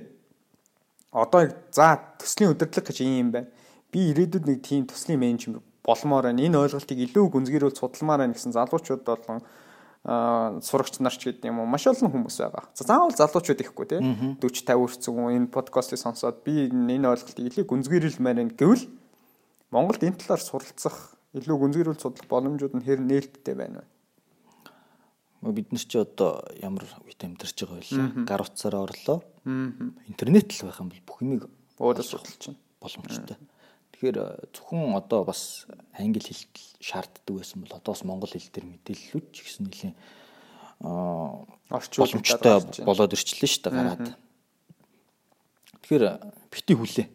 одоо за төслийн удирдлага гэж юм байна. Би ирээдүйд нэг тийм төслийн менежмент болмоор байна. Энэ ойлголтыг илүү гүнзгийрүүл судалмаар байна гэсэн залуучууд болон сурагч нарч гэдэг юм уу маш олон хүмүүс байгаа. За заавал залуучууд ихгүй тий 40 50 хүрсэн энэ подкастыг сонсоод би энэ ойлголтыг илүү гүнзгийрэлмээр байна гэвэл Монголд энэ талаар суралцах илүү гүнзгийрүүл судлах боломжууд нь хэр нээлттэй байна вэ? Бид нар чи одоо ямар үед амьдарч байгаа вэ? Гар утсаараа орлоо интернет л байх юм бол бүх юмыг өөрөө судалж байна. Боломжтой. Тэгэхээр э, зөвхөн одоо бас англи хэл шаарддаг байсан бол одоо бас монгол хэл дээр мэдээллүүд ч гэсэн нэлийн аа орчуулалттай болоод ирчлээ шүү дээ гараад. Тэгэхээр э, бити хүлээ.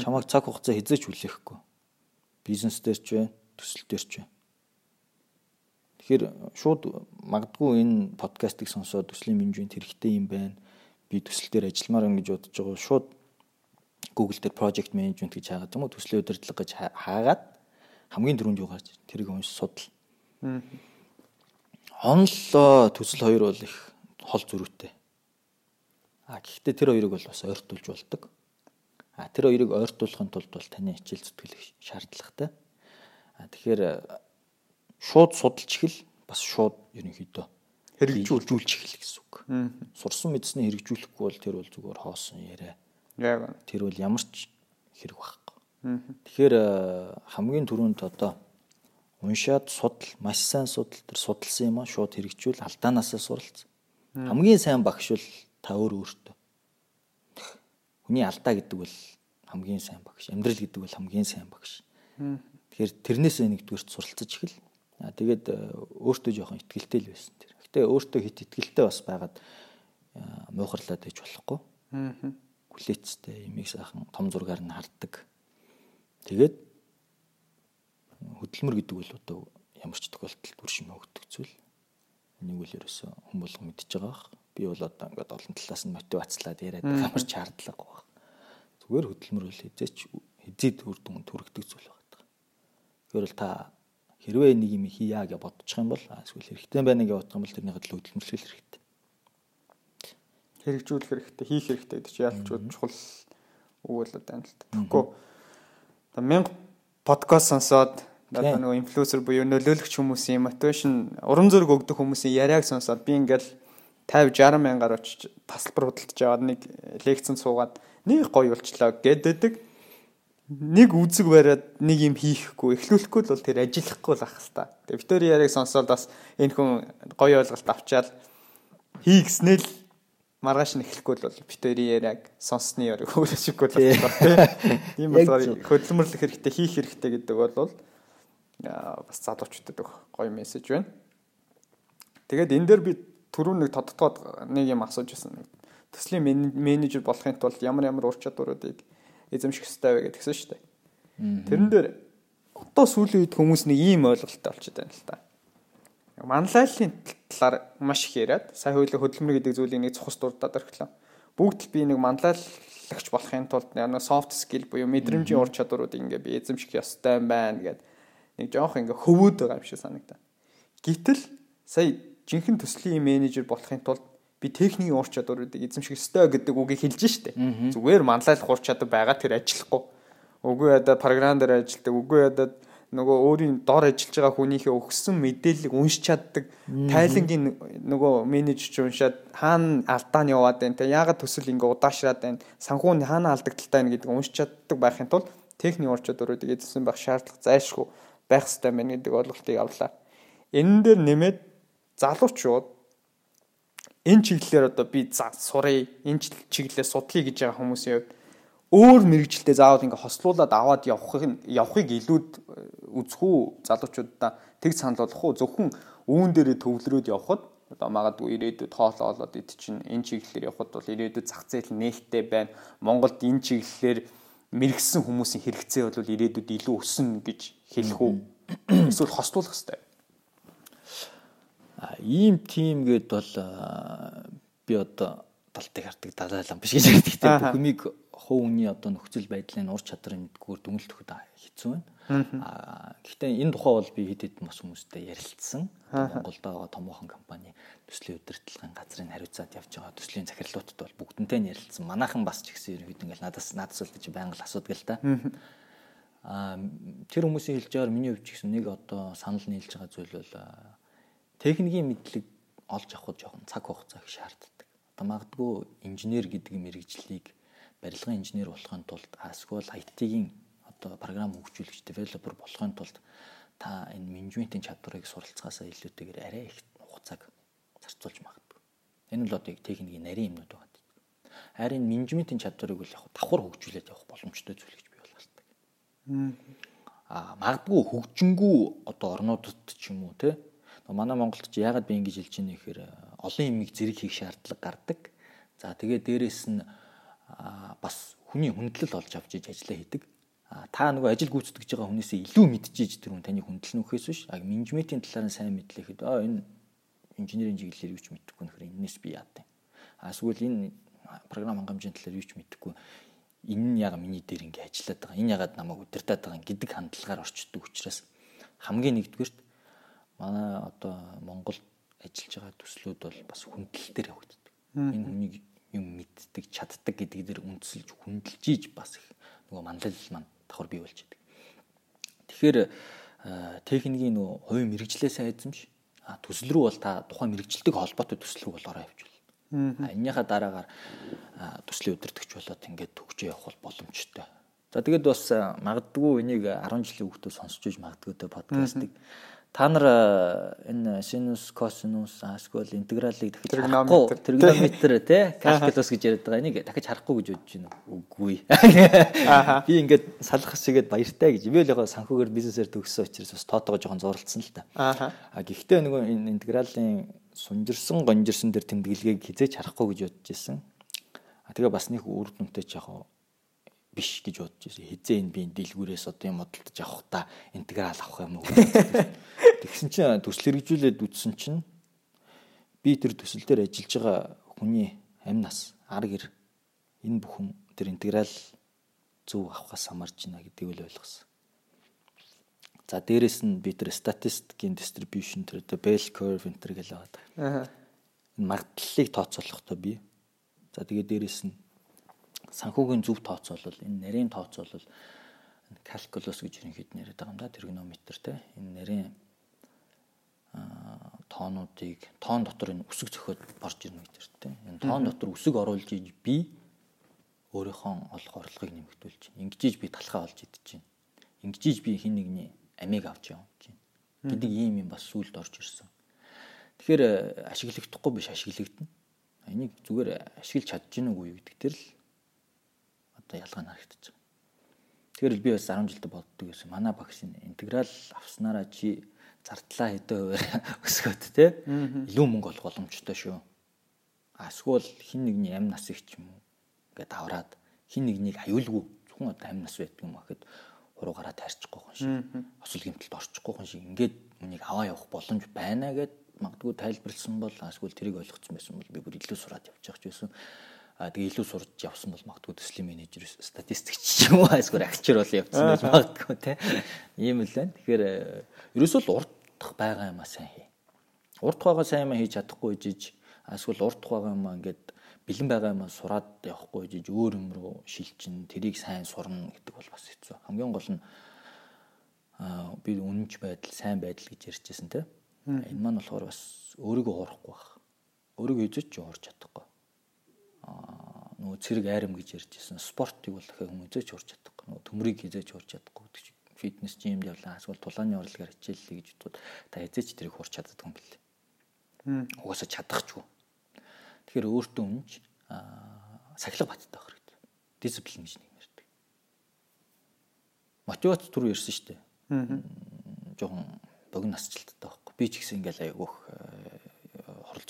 Чамайг цаг хугацаа хизээч хүлээхгүй. Бизнес дээр ч вэ, төсөл дээр ч вэ. Тэгэхээр э, шууд магадгүй энэ подкастыг сонсоод төслийн менежмент хэрэгтэй юм байна би төсөл дээр ажилламаар юм гэж бодож байгаа шууд Google дээр project management гэж хаагаад юм уу төслийн удирдлага гэж хаагаад хамгийн түрүүнд юу гарч тэрийг унш судал. Онлоо төсөл хоёр бол их хол зөрүүтэй. А гэхдээ тэр хоёрыг бол бас ойртуулж болдог. А тэр хоёрыг ойртуулахын тулд бол таны хичээл зүтгэл шаардлагатай. А тэгэхээр шууд судалж ихэл бас шууд ерөнхийдөө хэрэгжүүлж эхлэх гэсэн үг. Сурсан мэдсэний хэрэгжүүлэхгүй бол тэр бол зүгээр хоосон яриа. Яг. Тэр бол ямар ч хэрэг байхгүй. Тэгэхээр э, хамгийн түрүүнд одоо уншаад судал, маш сайн судал тэр судалсан юм а шууд хэрэгжүүл алдаанаасаа суралц. Хамгийн сайн багш бол та өөр өөртөө. Хүний алдаа гэдэг бол хамгийн сайн багш. Амьдрал гэдэг бол хамгийн сайн багш. Тэгэхээр тэрнээсээ нэгдүгээрт суралцаж эхэл. Тэгээд э, өөртөө жоохон ихтгэлтэй л байсан тэр. Гэтэ өөртөө хит итгэлтэй бас байгаад муухарлаад байж болохгүй. Хүлээцтэй имийг сайхан том зургаар нь харддаг. Тэгээд хөдөлмөр гэдэг бол одоо ямар ч тохиолдолд үр шимээ өгдөг зүйл. Энийг үл ерөөсөө хүн болго мэдж байгаа бах. Би бол одоо ингээд олон талаас нь мотивацлаад яриад ямар ч шаардлага баг. Зүгээр хөдөлмөр бол хизээч хизээд үр дүн төрөгдөг зүйл байна. Тэгэхээр бол та хэрвээ нэг юм хийя гэж бодчих юм бол эсвэл хэрэгтэй байна гэж бодох юм бол тэрний хөдөл хөдөлмөрлөх хэрэгтэй. Хэрэгжүүлэх хэрэгтэй, хийх хэрэгтэй гэдэг чинь ялч чухал бол байна л та. Тэгэхгүй одоо мянга подкаст сонсоод одоо нөгөө инфлюенсер буюу нөлөөлөгч хүмүүсийн мотивашн урам зориг өгдөг хүмүүсийн яриаг сонсоод би ингээл 50 60 мянгаар очиж тасалбар худалдаж аваад нэг лекцэн суугаад нэг гоё болчлоо гэдэг нэг үзэг бариад нэг юм хийхгүй эхлүүлэхгүй л бол тэр ажиллахгүй л ах хэвээр. Тэгээ Виктори яриг сонсоод бас энэ хүн гоё ойлголт авчаал хий гэснээр маргааш нь эхлэхгүй л бол Виктори яриг сонссны яриг хөөрөшгүй л байна тийм болохоор хөдөлмөрлөх хэрэгтэй хийх хэрэгтэй гэдэг бол бас залуучуудад өгөх гоё мессеж байна. Тэгээд энэ дээр би түрүү нэг тодтогоод нэг юм асууж байсан. Төслийн менежер болохын тулд ямар ямар ур чадваруудыг эзэмших хэрэгтэй вэ гэдгсэн шүү дээ. Тэрэн дээр одоо сүүлийн үед хүмүүс нэг ийм ойлголттой болчиход байна л та. Манлайллын талаар маш их яриад сая хуулийн хөдөлмөр гэдэг зүйлийг нэг цухас дурдаад орхилоо. Бүгд л би нэг манлайлагч болохын тулд нэг soft skill буюу мэдрэмжийн ур чадваруудыг ингээ би эзэмших ёстой юм байна гэд нэг жоох ингээ хөвөөд байгаа юм шиг санагдаа. Гэтэл сая жинхэнэ төслийн менежер болохын тулд би техникийн ур чадваруудыг эзэмших ёстой гэдэг үгийг хэлж штэ. Зүгээр манлайлах ур чадвар байгаа тэр ажиллахгүй. Үгүй ядаа програм дээр ажилладаг, үгүй ядаа нөгөө өөрийн дор ажиллаж байгаа хүнийхээ өгсөн мэдээллийг уншиж чаддаг. Тайлангийн нөгөө менежер уншаад хаана алдаан яваад байна те? Яагаад төсөл ингээ удаашраад байна? Санхүү нь хаана алдагдaltaй байна гэдэг уншиж чаддаг байхын тулд техник ур чадваруудыг эзэлсэн байх шаардлага зайлшгүй байх хэрэгтэй байна гэдэг ойлголтыг авлаа. Энэ дээр нэмээд залуучууд энэ чиглэлээр одоо би сурыг энэ чиглэлээр судалъя гэж байгаа хүмүүсийн хувьд өөр мэрэгчлээ заавал ингээ хослуулад аваад явахыг явахыг илүүд э, үзэх үү залуучуудаа тэг санал болгох уу зөвхөн үүн дээрээ төвлөрөөд явхад одоо магадгүй ирээдүйд хоолоо олоод ид чинь энэ чиглэлээр явхад бол ирээдүйд зах зээл нээлттэй байна. Монголд энэ чиглэлээр мэрэгсэн хүмүүсийн хэрэгцээ бол ирээдүйд илүү өснө гэж хэлэх үү? Эсвэл хослуулах хэрэгтэй ийм тим гээд бол би одоо талтыг хардаг далайлан биш гэж ярьдаг тийм бүх юмыг хов хүний одоо нөхцөл байдлын ур чадрын мэдгүүр дүнэлт өгөхөд хэцүү байна. Аа гэхдээ энэ тухай бол би хэд хэдэн бас хүмүүстэй ярилцсан. Монголд байгаа томоохон компани төслийн удирдлагын газрыг хариуцаад явж байгаа төслийн захирлуудад бол бүгдэнтэй нь ярилцсан. Манайхан бас ч гэсэн ерөөд ингээл надаас надаас л гэж байнга л асуудаг л да. Аа тэр хүмүүсийн хэлж байгаагаар миний хувьд ч гэсэн нэг одоо санал нийлж байгаа зүйл бол техникийн мэдлэг олж авахд жоохон цаг хугацаа их шаарддаг. Одоо магадгүй инженер гэдэг мэрэгжлийг барилгын инженер болохын тулд эсвэл IT-ийн одоо програм хөгжүүлэгч developer болохын тулд та энэ менежментийн чадварыг суралцгаасаа илүүтэйгээр арай их хугацааг зарцуулж магадгүй. Энэ бол одоо техникийн нарийн юмнууд байгаа. Харин менежментийн чадварыг бол яг давхар хөгжүүлээд явах боломжтой зүйл гэж би бол хардаг. Аа магадгүй хөгжингүү одоо орнуудад ч юм уу те манай Монголд ч яагаад би ингэж хэлж байна гэхээр олон юмыг зэрэг хийх шаардлага гардаг. За тэгээ дээрэс нь бас хүний хүндлэл олж авч иж ажиллаа хийдэг. Та нөгөө ажил гүйцэтгэж байгаа хүнээсээ илүү мэдчихэж тэр хүн таны хүндлэл нөхөөс биш. А менежментийн талаар нь сайн мэдлэхэд аа энэ инженерийн чиглэлээр юу ч мэдэхгүй нөхөр энэс би яадаг. А эсвэл энэ програм хангамжийн талаар юу ч мэдэхгүй энэ нь яг миний дээр ингэ ажиллаад байгаа. Энэ ягаад намайг удирдах байгаа гэдэг хандлагаар орчдөг учраас хамгийн нэгдүгээрт манай одоо Монголд ажиллаж байгаа төслүүд бол бас хүндлэл дээр явагддаг. Энэ хүнийг юм мэддэг, чаддаг гэдэг дээр үндэслэж хүндэлж ийж бас их нөгөө манлайлал маань давхар бий болж байдаг. Тэгэхээр техникийн нөгөө хувийн мэрэгжлээ сайн эзэмш. Төсөл рүү бол та тухайн мэрэгжилдэг холбоотой төсөл рүү бол ороо явуул. Энийхээ дараагаар төслийн удирдахч болоод ингээд төгжөө явах бол боломжтой. За тэгээд бас магадгүй энийг 10 жилийн хүүхдүүд сонсч иж магадгүй тэ подкастыг та нар э, энэ синус косинус эсвэл интегралыг дахиж харахгүй тригонометр тий калкулус гэж яриад байгаа энийг дахиж харахгүй гэж бодож байна. Үгүй. Би ингээд салах хэсгээд баяртай гэж. Би л яг санхүүгээр бизнесээр төгссөн учраас бас тоотоо жоохон зурлцсан л та. А гэхдээ нөгөө энэ интегралийн сунжирсан гонжирсан дээр тэмдэглэгийг хизээч харахгүй гэж бодож ирсэн а тэгээ бас нэг үр дүнтэй жоохон биш гэж бодож байсан. Хизээ энэ би дэлгүүрээс одоо юм бодолдож авах та интеграл авах юм уу? Тэгсэн чинь төсөл хэрэгжүүлээд үтсэн чинь би тэр төсөл дээр ажиллаж байгаа хүний амь нас, ар гэр энэ бүхэн тэр интеграл зөв авахаас хамаарч байна гэдгийг л ойлгосон. За дээрэс нь би тэр статистикийн distribution тэр bell curve энэ төр гэл байгаа. Аа. Магадлалыг тооцоолохдоо би. За тэгээ дээрэс нь санхүүгийн зөв тооцоолол энэ нарийн тооцоолол калкулус гэж ерөнхийд нэрэд байгаа юм да тригонометр те. Энэ нарийн тоонуудыг тоон дотор энэ үсэг зөхиод борж ирнэ гэж те. Энэ тоон дотор үсэг оруулж иж би өөрийнхөө олох орлогыг нэмэгдүүлж ингэж би талхаа олж идэж байна ингэж би хин нэгний амийг авч явж байна гэдэг ийм юм бас сүулт орж ирсэн. Тэгэхээр ашиглагдахгүй биш ашиглагдана. Энийг зүгээр ашиглаж чадж гинэ үгүй гэдэг тэр л одоо ялгаа нь харагдаж байгаа. Тэгэхээр би бас 10 жилдээ боддог байсан. Манай багш интеграл авснараа чи зардлаа хэдэн хувиар өсгөөд те илүү мөнгө олох боломжтой шүү. Эсвэл хин нэгний амь насыг ч юм уу ингээд авраад хин нэгнийг аюулгүй зөвхөн одоо амь нас байдаг юм ахэд хуруугаараа таарчихгүй хүн шиг осол гэмтэлд орчихгүй хүн шиг ингээд үнийг аваа явах боломж байна гэд магадгүй тайлбарлсан бол эсвэл тэрийг ойлгоцсон байсан бол би бүр илүү сураад явж байгаа ч байсан. А тэгээ илүү сурж явсан бол магадгүй төслийн менежер статистикч ч юм уу эсвэл агчир бол явцсан байж магадгүй те. Ийм л байна. Тэгэхээр ерөөсөө л урдах байгаа юмаа сайн хий. Урдах байгаа сайн юмаа хийж чадахгүй жиж эсвэл урдах байгаа юмаа ингээд бэлэн байгаа юмаа сураад явахгүй жиж өөр юм руу шилжин тэрийг сайн сурна гэдэг бол бас хэцүү. Хамгийн гол нь аа би үнэнч байдал, сайн байдал гэж ярьжсэн те. Энэ маань болохоор бас өөрийгөө уурахгүй байх. Өөрийгөө эзэж ч уурч чадахгүй. Нөгөө цэрэг айрам гэж ярьжсэн. Спортыг бол дахиад хүмүүс эзэж уурч чадахгүй. Нөгөө төмрийг эзэж уурч чадахгүй гэдэг чинь фитнес жимд явлаа эсвэл тулааны урлагаар хичээллээ гэж бодвол та эзэж тэрийг хурч чаддаг юм бэл. Угаасаа чадахчгүй. Тэгэхээр өөртөө үнж сахилга баттай байх хэрэгтэй. Дисциплин гэж нэг ярьдаг. Мотивац түр ярьсан шүү дээ. Жохон богино насжилттай байх би ч гэсэн ингээл хорол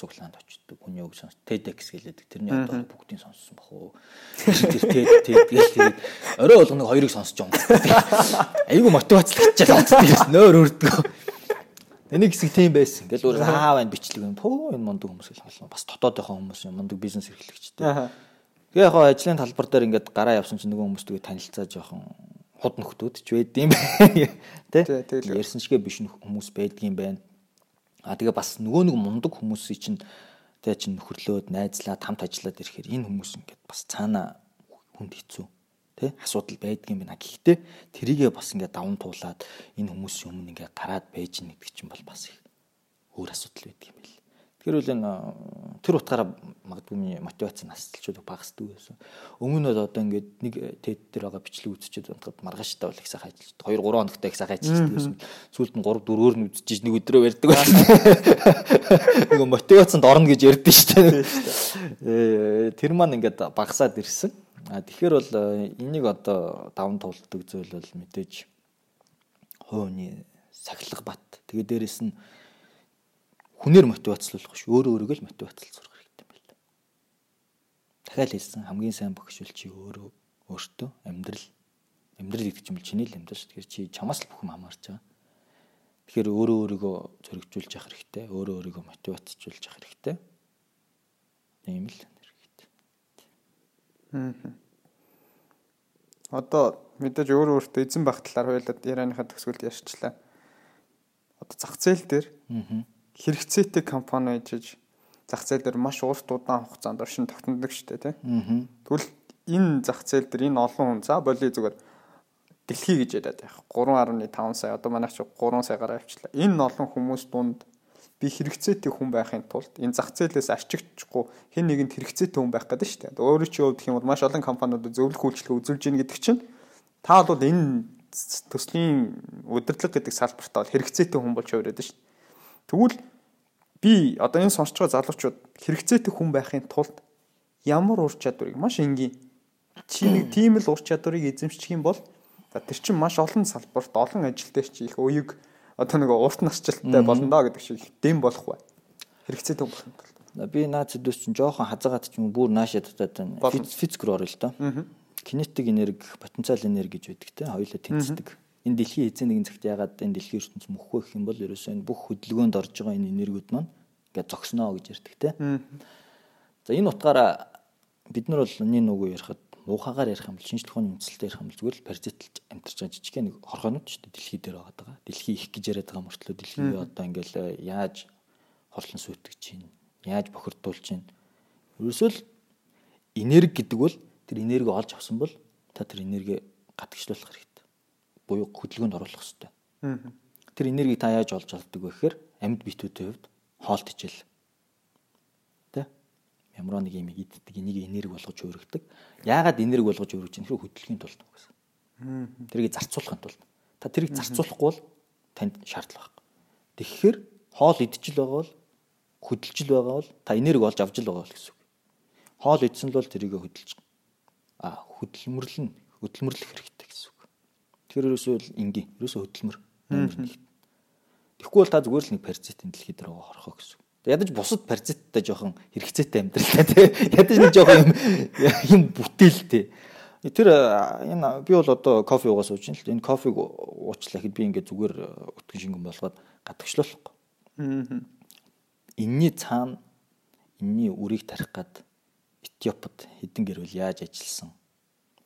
цуглаанд очдөг. Хүний үг сонс TEDx гэлээдэг. Тэрний одоо бүгдийг сонссон бах уу. Тэр TED TED гээл орой болгоныг хоёрыг сонсож байгаа. Айгүй мотивацлагдчихлаа боддог. Нөөр өрдгөө. Энийг хэсэг тийм байсан. Ингээл өөр аа байна бичлэг юм. Пөө энэ мундаг хүмүүс л бас дотоодынхоо хүмүүс юм. Мундаг бизнес эрхлэгчтэй. Тэгээ яг ажлын талбар дээр ингээд гараа явсан чинь нөгөө хүмүүс тэгээ танилцаа жоохон худ нөхдүүд ч байдсан юм. Тэ? Ярьсан чигээ биш хүмүүс байдгийн байна А тэгээ бас нөгөө нэг мундаг хүмүүсийн чинь тэгээ чинь нөхөрлөөд найзлаад хамт ажиллаад ирэхээр энэ хүмүүс ингээд бас цаана хүнд хэцүү тий асуудал байдгийн байна. Гэхдээ тэрийгээ бас ингээд даван туулаад энэ хүмүүсийн өмнө ингээд гараад байж нэгдэг чинь бол бас их өөр асуудал байдаг юм байл. Тэгэхээр үл энэ тэр утгаараа магадгүй миний мотивац насжилчуд багасдаг байсан. Өмнө нь одоо ингээд нэг тед дээр байгаа бичлэг үзчихэд унтахад маргааштай бол их сайхан ажиллаж 2 3 хоногтой их сайхан ажиллаж байсан. Сүүлд нь 3 4-өөр нь үзчихэж нэг өдрөө ярьдаг байсан. Нөгөө мотивацанд орно гэж ярьдэн шүү дээ. Тэр маань ингээд багасаад ирсэн. А тэгэхээр бол энийг одоо даван туулдаг зүйл бол мэдээж хувийн сахилга бат. Тэгээ дээрэс нь хүнээр мотивацлуулах ш өөрөө өөрийгөө л мотивацлж сурах хэрэгтэй юм байна. Дахиад хэлсэн хамгийн сайн бохишвол чи өөрөө өөртөө амьдрал амьдрал гэдэг чинь чиний л амьдрал ш. Тэгэхээр чи чамаас л бүх юм хамаарч байгаа. Тэгэхээр өөрөө өөрийгөө зөргижүүлж явах хэрэгтэй. Өөрөө өөрийгөө мотивацжуулж явах хэрэгтэй. Тийм л хэрэгтэй. Аа. Одоо мэдээж өөрөө өөртөө эзэн байх талаар хоёулаа ярианыхаа төгсгөлд ярьчлаа. Одоо зах зээл дээр аа хэрэгцээтэй компани ижиж зах зээл дээр маш урт удаан хугацаанд оршин тогтнодог шүү дээ тийм. Тэгвэл энэ зах зээл дээр энэ олон хүн за боли зүгээр дэлхий гэж яриад байх. 3.5 сая одоо манайх чи 3 саягаар авчлаа. Энэ олон хүмүүс дунд би хэрэгцээтэй хүн байхын тулд энэ зах зээлээс арчигдчихгүй хэн нэгэнд хэрэгцээтэй хүн байх гэдэг шүү дээ. Өөрөө чи хувьд гэх юм бол маш олон компаниудад зөвлөх үйлчлэг үзүүлж гин гэдэг чинь та бол энэ төслийн удирдлага гэдэг салбартаа бол хэрэгцээтэй хүн болж хувираад шүү дээ. Тэгвэл би одоо энэ сонсож байгаа залуучууд хэрэгцээтэй хүн байхын тулд ямар ур чадварыг маш энгийн чи нэг тийм л ур чадварыг эзэмшчих юм бол тэр чинь маш олон салбарт олон ажилтай чи их уяг одоо нэг урт насжилттай болно да гэдэг шиг дэм болох бай. Хэрэгцээтэй хүн байхын тулд. Би наад зүдээс чинь жоохон хазаагаад ч юм бүр наашаа татаад физик рүү орё л доо. Кинетик энерги, потенциал энерги гэж байдаг те. Хоёулаа тэнцдэг энэ дэлхийн эзэн нэгэн цагт ягаад энэ дэлхийн ертөнц мөхгүй гэх юм бол ерөөсөө энэ бүх хөдөлгөөнд орж байгаа энэ энергиуд маань ингээд зогсноо гэж ярьдаг те. За энэ утгаараа бид нар бол нэг нүгөө ярихад муухагаар ярих юм бол шинжлэх ухааны үндэслэлтэй ярих юм бол зүгээр л паразитлж амьдарч байгаа жижиг нэг хорхоонууд шүү дээ дэлхий дээр байгаа. Дэлхий их гэж яриад байгаа мөртлөө дэлхий одоо ингээл яаж хорлон сүйтгэж чинь яаж бохирдуулж чинь ерөөсөө л энерги гэдэг бол тэр энерги олж авсан бол та тэр энерги гадагшлуулах хэрэгтэй буюу хөдөлгөөнд оруулах хэрэгтэй. Тэр энергийг та яаж олж авдаг вэ гэхээр амьд битүүтэй хувьд хоолт хичээл. Тэ? Ямар нэг юм иддэг энийг энерги болгож өөрөгдөг. Яагаад энерги болгож өөрөгдөж хэрэг хөдөлгөөний тулд гэсэн. Тэрийг зарцуулахын тулд. Та тэрийг зарцуулахгүй бол танд шаардлага байхгүй. Тэгэхээр хоол идчихэл байгаа бол хөдөлжил байгаа бол та энерги олж авч л байгаа бол гэсэн үг. Хоол идсэн л бол тэрийг хөдөлж а хөдөлмөрлөн хөдөлмөрлөх хэрэгтэй Тэгэхээр ерөөсөө ингийн ерөөсөө хөдөлмөр номер 1. Тэгэхгүй бол та зүгээр л нэг паразитын дэлхий дээр орхоо гэсэн. Ядаж бусад паразиттай жоохон хэрэгцээтэй амьдралтай тий. Ядаж нэг жоохон юм юм бүтээлтэй. Тэр энэ би бол одоо кофе уугаа сууж байна л. Энэ кофег уучлаа хэд би ингээд зүгээр өтгөн шингэн болгоод гадагшлуулахгүй. Аа. Инний цаана энэний үрийг тарих гад Этиопод хэдэн гэрвэл яаж ажилласан.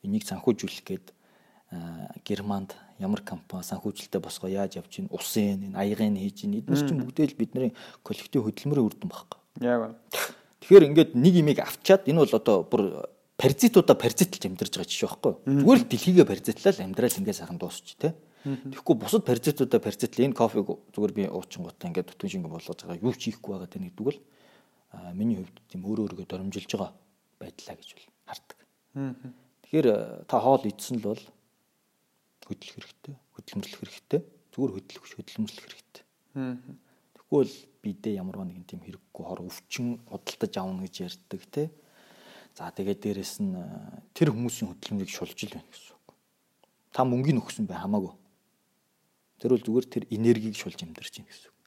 Энийг санхүүжүүлэх гээд Германд ямар компани санхүүжилттэй босгоо яаж явж гин усын энэ аягын хийж гин эдгээр чинь бүгдээ л бидний коллектив хөдөлмөрийн үр дүн багхгүй. Яг. Тэгэхээр ингээд нэг имийг авчаад энэ бол одоо бүр паразитуудаа паразитлж амьдарч байгаа жишээ байхгүй. Зүгээр л дэлхийгээ паразитлал амьдрал ингээд сайхан дуусч тий. Тэгэхгүй бусад паразитуудаа паразитл энэ кофег зүгээр би уучингуудаа ингээд түтэн шингэн болгож байгаа юу ч хийхгүй байгаа гэдэг нэг л миний хувьд тийм өөрөө өөргөө доромжилж байгаа байдлаа гэж бол хардаг. Тэгэхээр та хоол идсэн л бол хөдлөх хэрэгтэй, хөдөлмөрлөх хэрэгтэй. Зүгээр хөдлөх хөдөлмөрлөх хэрэгтэй. Тэгэхгүй бол бидээ ямар нэгэн тийм хэрэггүй хор өвчин худалдаж авна гэж ярьдаг те. За тэгээд дээрэс нь тэр хүмүүсийн хөдөлмөрийг шулж ил байна гэсэн үг. Та мөнгөний өгсөн бай хамаагүй. Тэр бол зүгээр тэр энергийг шулж амьдарч байна гэсэн үг.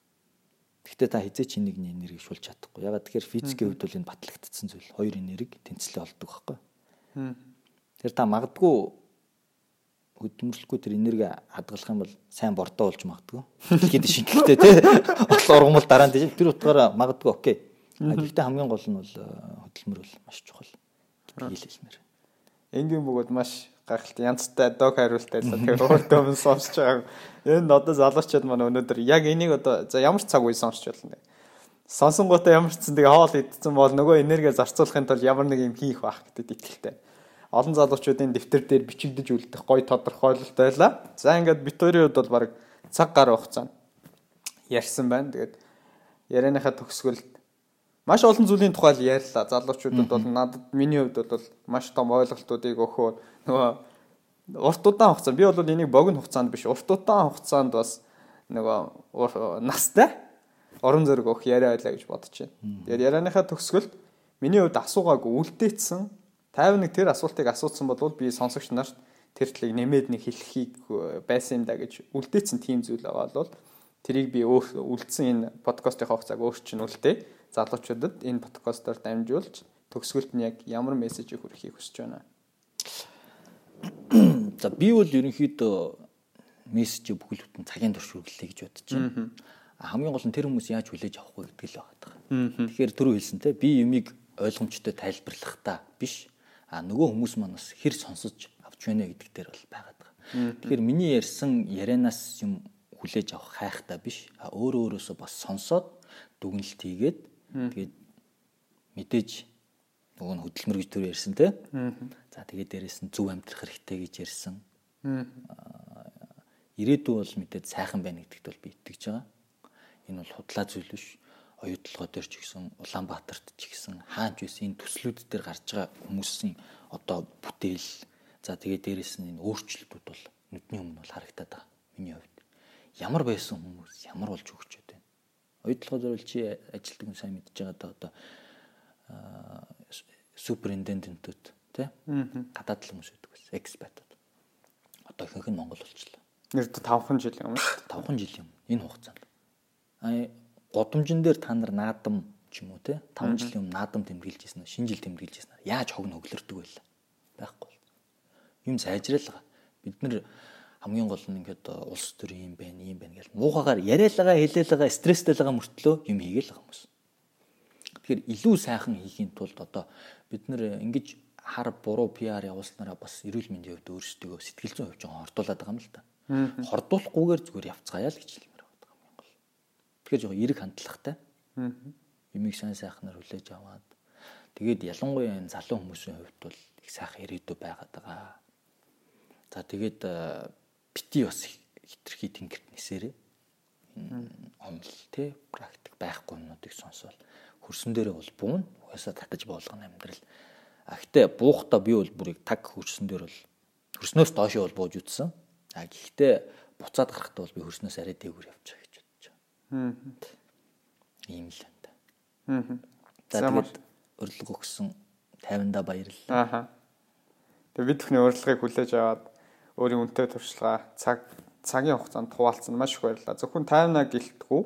Гэхдээ та хизээ чи нэгний энергийг шулж чадахгүй. Ягаад тэгэхээр физикийн хувьд бол энэ батлагдсан зүйл. Хоёр энерги тэнцлээ олдог байхгүй. Тэр та магадгүй хөдөлмөрлөхгүй тэр энерги хадгалах юм бол сайн бордоо болж магадгүй. Дэлхийд шингэлтэй тий. Ургамал дараа нь тэр утгаараа магадгүй окей. Гэхдээ хамгийн гол нь бол хөдөлмөр бол маш чухал. Би хэлмээр. Энгийн бөгөөд маш гайхалтай янзтай дог хариултаа тэгэхээр өөртөө өмнө сонсож байгаа. Энэ одоо залуучууд маань өнөөдөр яг энийг одоо за ямар цаг үе сонсч болно вэ? Сонсонгуудаа ямар ч зэн тэгээ хоол идсэн бол нөгөө энерги зарцуулахын тулд ямар нэг юм хийх байх гэдэг итгэлтэй. Олон залуучуудын дэвтэр дээр бичигдэж үлдэх гоё тодорхойлолт байлаа. За ингээд битүүрийн хувьд бол баг цаг гар хугацаанд ярьсан байна. Тэгээд ярианыхаа төгсгөлд маш олон зүйлийн тухай ярьлаа. Залуучуудад бол надад миний хувьд бол маш том ойлголтуудыг өгөхөөр нөгөө урт удаан хугацаанд би бол энийг богино хугацаанд биш урт удаан хугацаанд бас нөгөө настай орон зөрөг өгөх яриа байлаа гэж бодож байна. Тэгээд ярианыхаа төгсгөлд миний хувьд асуугаагүй үлдээсэн 51 тэр асуултыг асуусан бол би сонсогч нарт тэр талыг нэмээд нэг хэлхийг байсан юм да гэж үлдээсэн тийм зүйл байгаа бол тэрийг би үлдсэн энэ подкастын хугацааг өөрчнүүлтээ залуучуудад энэ подкастоор дамжуулж төгсгөлт нь яг ямар мессежийг хүргэхийг хүсэж байна. За би бол ерөнхийдөө мессеж бүхэл бүтэн цагийн турш хүргэлээ гэж бодож байна. Хамгийн гол нь тэр хүмүүс яаж хүлээж авах вэ гэдэг л байгаа. Тэгэхээр түрүү хэлсэн те би юмыг ойлгомжтой тайлбарлах та биш. А нөгөө хүмүүс маань бас хэр сонсож авч байна гэдэг дээр бол байгаад байгаа. Тэгэхээр миний ярьсан ярианаас юм хүлээж авах хайхтаа биш. А өөрөө өөрөөсөө бас сонсоод дүгнэлт хийгээд Тэгээд мэдээж нөгөө нь хөдөлмөр гэж төр ярьсан те. За тэгээд дээрэс нь зөв амьдрах хэрэгтэй гэж ярьсан. Ирээдүй бол мэдээд сайхан байна гэдэгт бол би итгэж байгаа. Энэ бол худлаа зүйл биш. Оюутлогоо дээр ч гэсэн Улаанбаатарт ч гэсэн хаанч байсан энэ төслүүд дээр гарч байгаа хүмүүсийн одоо бүтээл за тэгээд дээрэс нь энэ өөрчлөлтүүд бол нүдний өмнө бол харагдаад байгаа. Миний хувьд. Ямар байсан хүмүүс ямар болж өгч Оюутлогоо зориул чи ажилтдаг хүн сайн мэдж байгаа да одоо суперинтендентүүд тий гадаад л хүмүүс байдаг байсан экспатууд. Одоо ихэнх нь Монгол болчихлоо. Нэр 5хан жил юм шүү дээ 5хан жил юм энэ хугацаанд. Аа годомжин дээр та нар наадам ч юм уу тий 5 жилийн өмнө наадам тэмдэглэж ирсэн шинэ жил тэмдэглэж ирсэн яаж хог нөглөрдөг байла байхгүй юм сайжрал бид нар хамгийн гол нь ингээд улс төр юм байна, юм байна гэж муухагаар яриалгаа хэлээлгаа стресстэй байгаа мөртлөө юм хийгээл байгаа хүмүүс. Тэгэхээр илүү сайхан хийхийн тулд одоо бид нэр ингэж хар буруу PR явуулснараа бас эрүүл мэндийн хувьд өөрсдөө сэтгэл зүйн хувьд жоохон хордуулад байгаа юм л та. Хордуулахгүйгээр зүгээр явцгаая л гэж хэлмээр байгаа хамгийн гол. Тэгэхээр жоохон эрэг хандлагатай. Юмыг сайн сайхнаар хүлээж аваад тэгээд ялангуяа энэ залуу хүмүүсийн хувьд бол их сайхан ирээдүй байгаад байгаа. За тэгээд бити бас хитрхи тэнгэрт нисээрээ онл те практик байхгүй юмнуудыг сонсвол хөрсөн дээрээ бол буун угаасаа татаж болгоно амьдрал. А гэтээ буухта би бол бүрийг таг хөрсөн дээр бол хөрснөөс доош бол бууж үтсэн. А гэхдээ буцаад гарахдаа бол би хөрснөөс арай дээгүүр явж байгаа гэж бодож байгаа. Ийм л энэ. Аа. За тэгээд урилга өгсөн 50-да баярлалаа. Ааха. Тэгээд бид бүхний урилгыг хүлээж аваад өөрийн үнэтэй туршлага цаг цагийн хугацаанд хуваалцсан маш их баярлалаа. Зөвхөн 50 гэлтгүү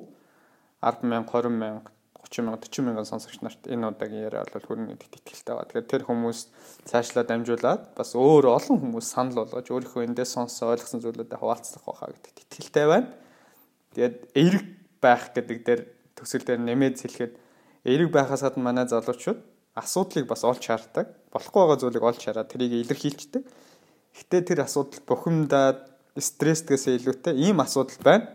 10 мянга, 20 мянга, 30 мянга, 40 мянган сонсогч нарт энэ удаагийн яриа бол хүрнэ гэдэгт итгэлтэй байгаа. Тэгэхээр тэр хүмүүс цаашлаад дамжуулаад бас өөр олон хүмүүс санал болгож өөрийнхөө эндээ сонсоо ойлгосон зүйлүүдэд хуваалцах байхаа гэдэгт итгэлтэй байна. Тэгээд эерэг байх гэдэг дээр төсөл дээр нэмээд хэлэхэд эерэг байхаас гадна манай залуучууд асуудлыг бас олж хардаг. Болохгүй байгаа зүйлийг олж хараад тэрийг илэрхийлждэг. Гэтэ тэр асуудал бухимдаад стресстгээс илүүтэй ийм асуудал байна.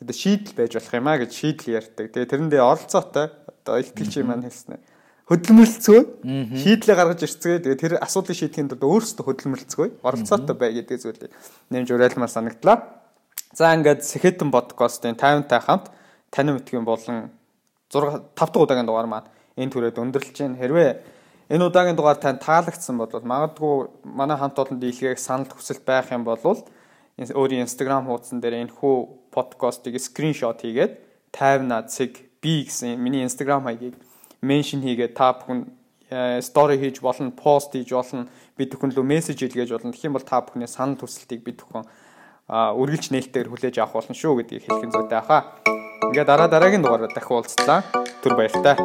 Тэгээд шийдэл байж болох юм а гэж шийдэл ярьдаг. Тэгээд тэрэндээ оролцоотой одоо ихтгэгчийн маань хэлснэ. Хөдөлмөрлцгөө шийдлээ гаргаж ирцгээ. Тэгээд тэр асуудлыг шийдэхин тулд өөрсдөө хөдөлмөрлцгөө оролцоотой бай гэдэг зүйлийг нэмж уриалмаар санагдлаа. За ингээд Сэхэтэн подкастын 50-тай хамт танин мэдгийн болон 6 5 дахь удаагийн дугаар маань энэ түрээд өндөрлөж байна. Хэрвээ энэ удаагийн дугаар тань таалагдсан бол магадгүй манай хамт олон дийлгээс санал хүсэлт байх юм бол өөрийн Instagram хуудсан дээр энэ хүү подкастыг скриншот хийгээд 50 цэг би гэсэн миний Instagram хаягийг меншн хийгээд та бүхэн стори хийж болно, пост хийж болно, би бүхэн лөө мессеж илгээж болно. Тэгэх юм бол та бүхний санал хүсэлтийг би бүхэн үргэлж нээлтээр хүлээж авах болно шүү гэдгийг хэлхэн зүйтэй хаа. Ингээд дараа дараагийн дугаараар дахин уулзлаа. Түр баяртай.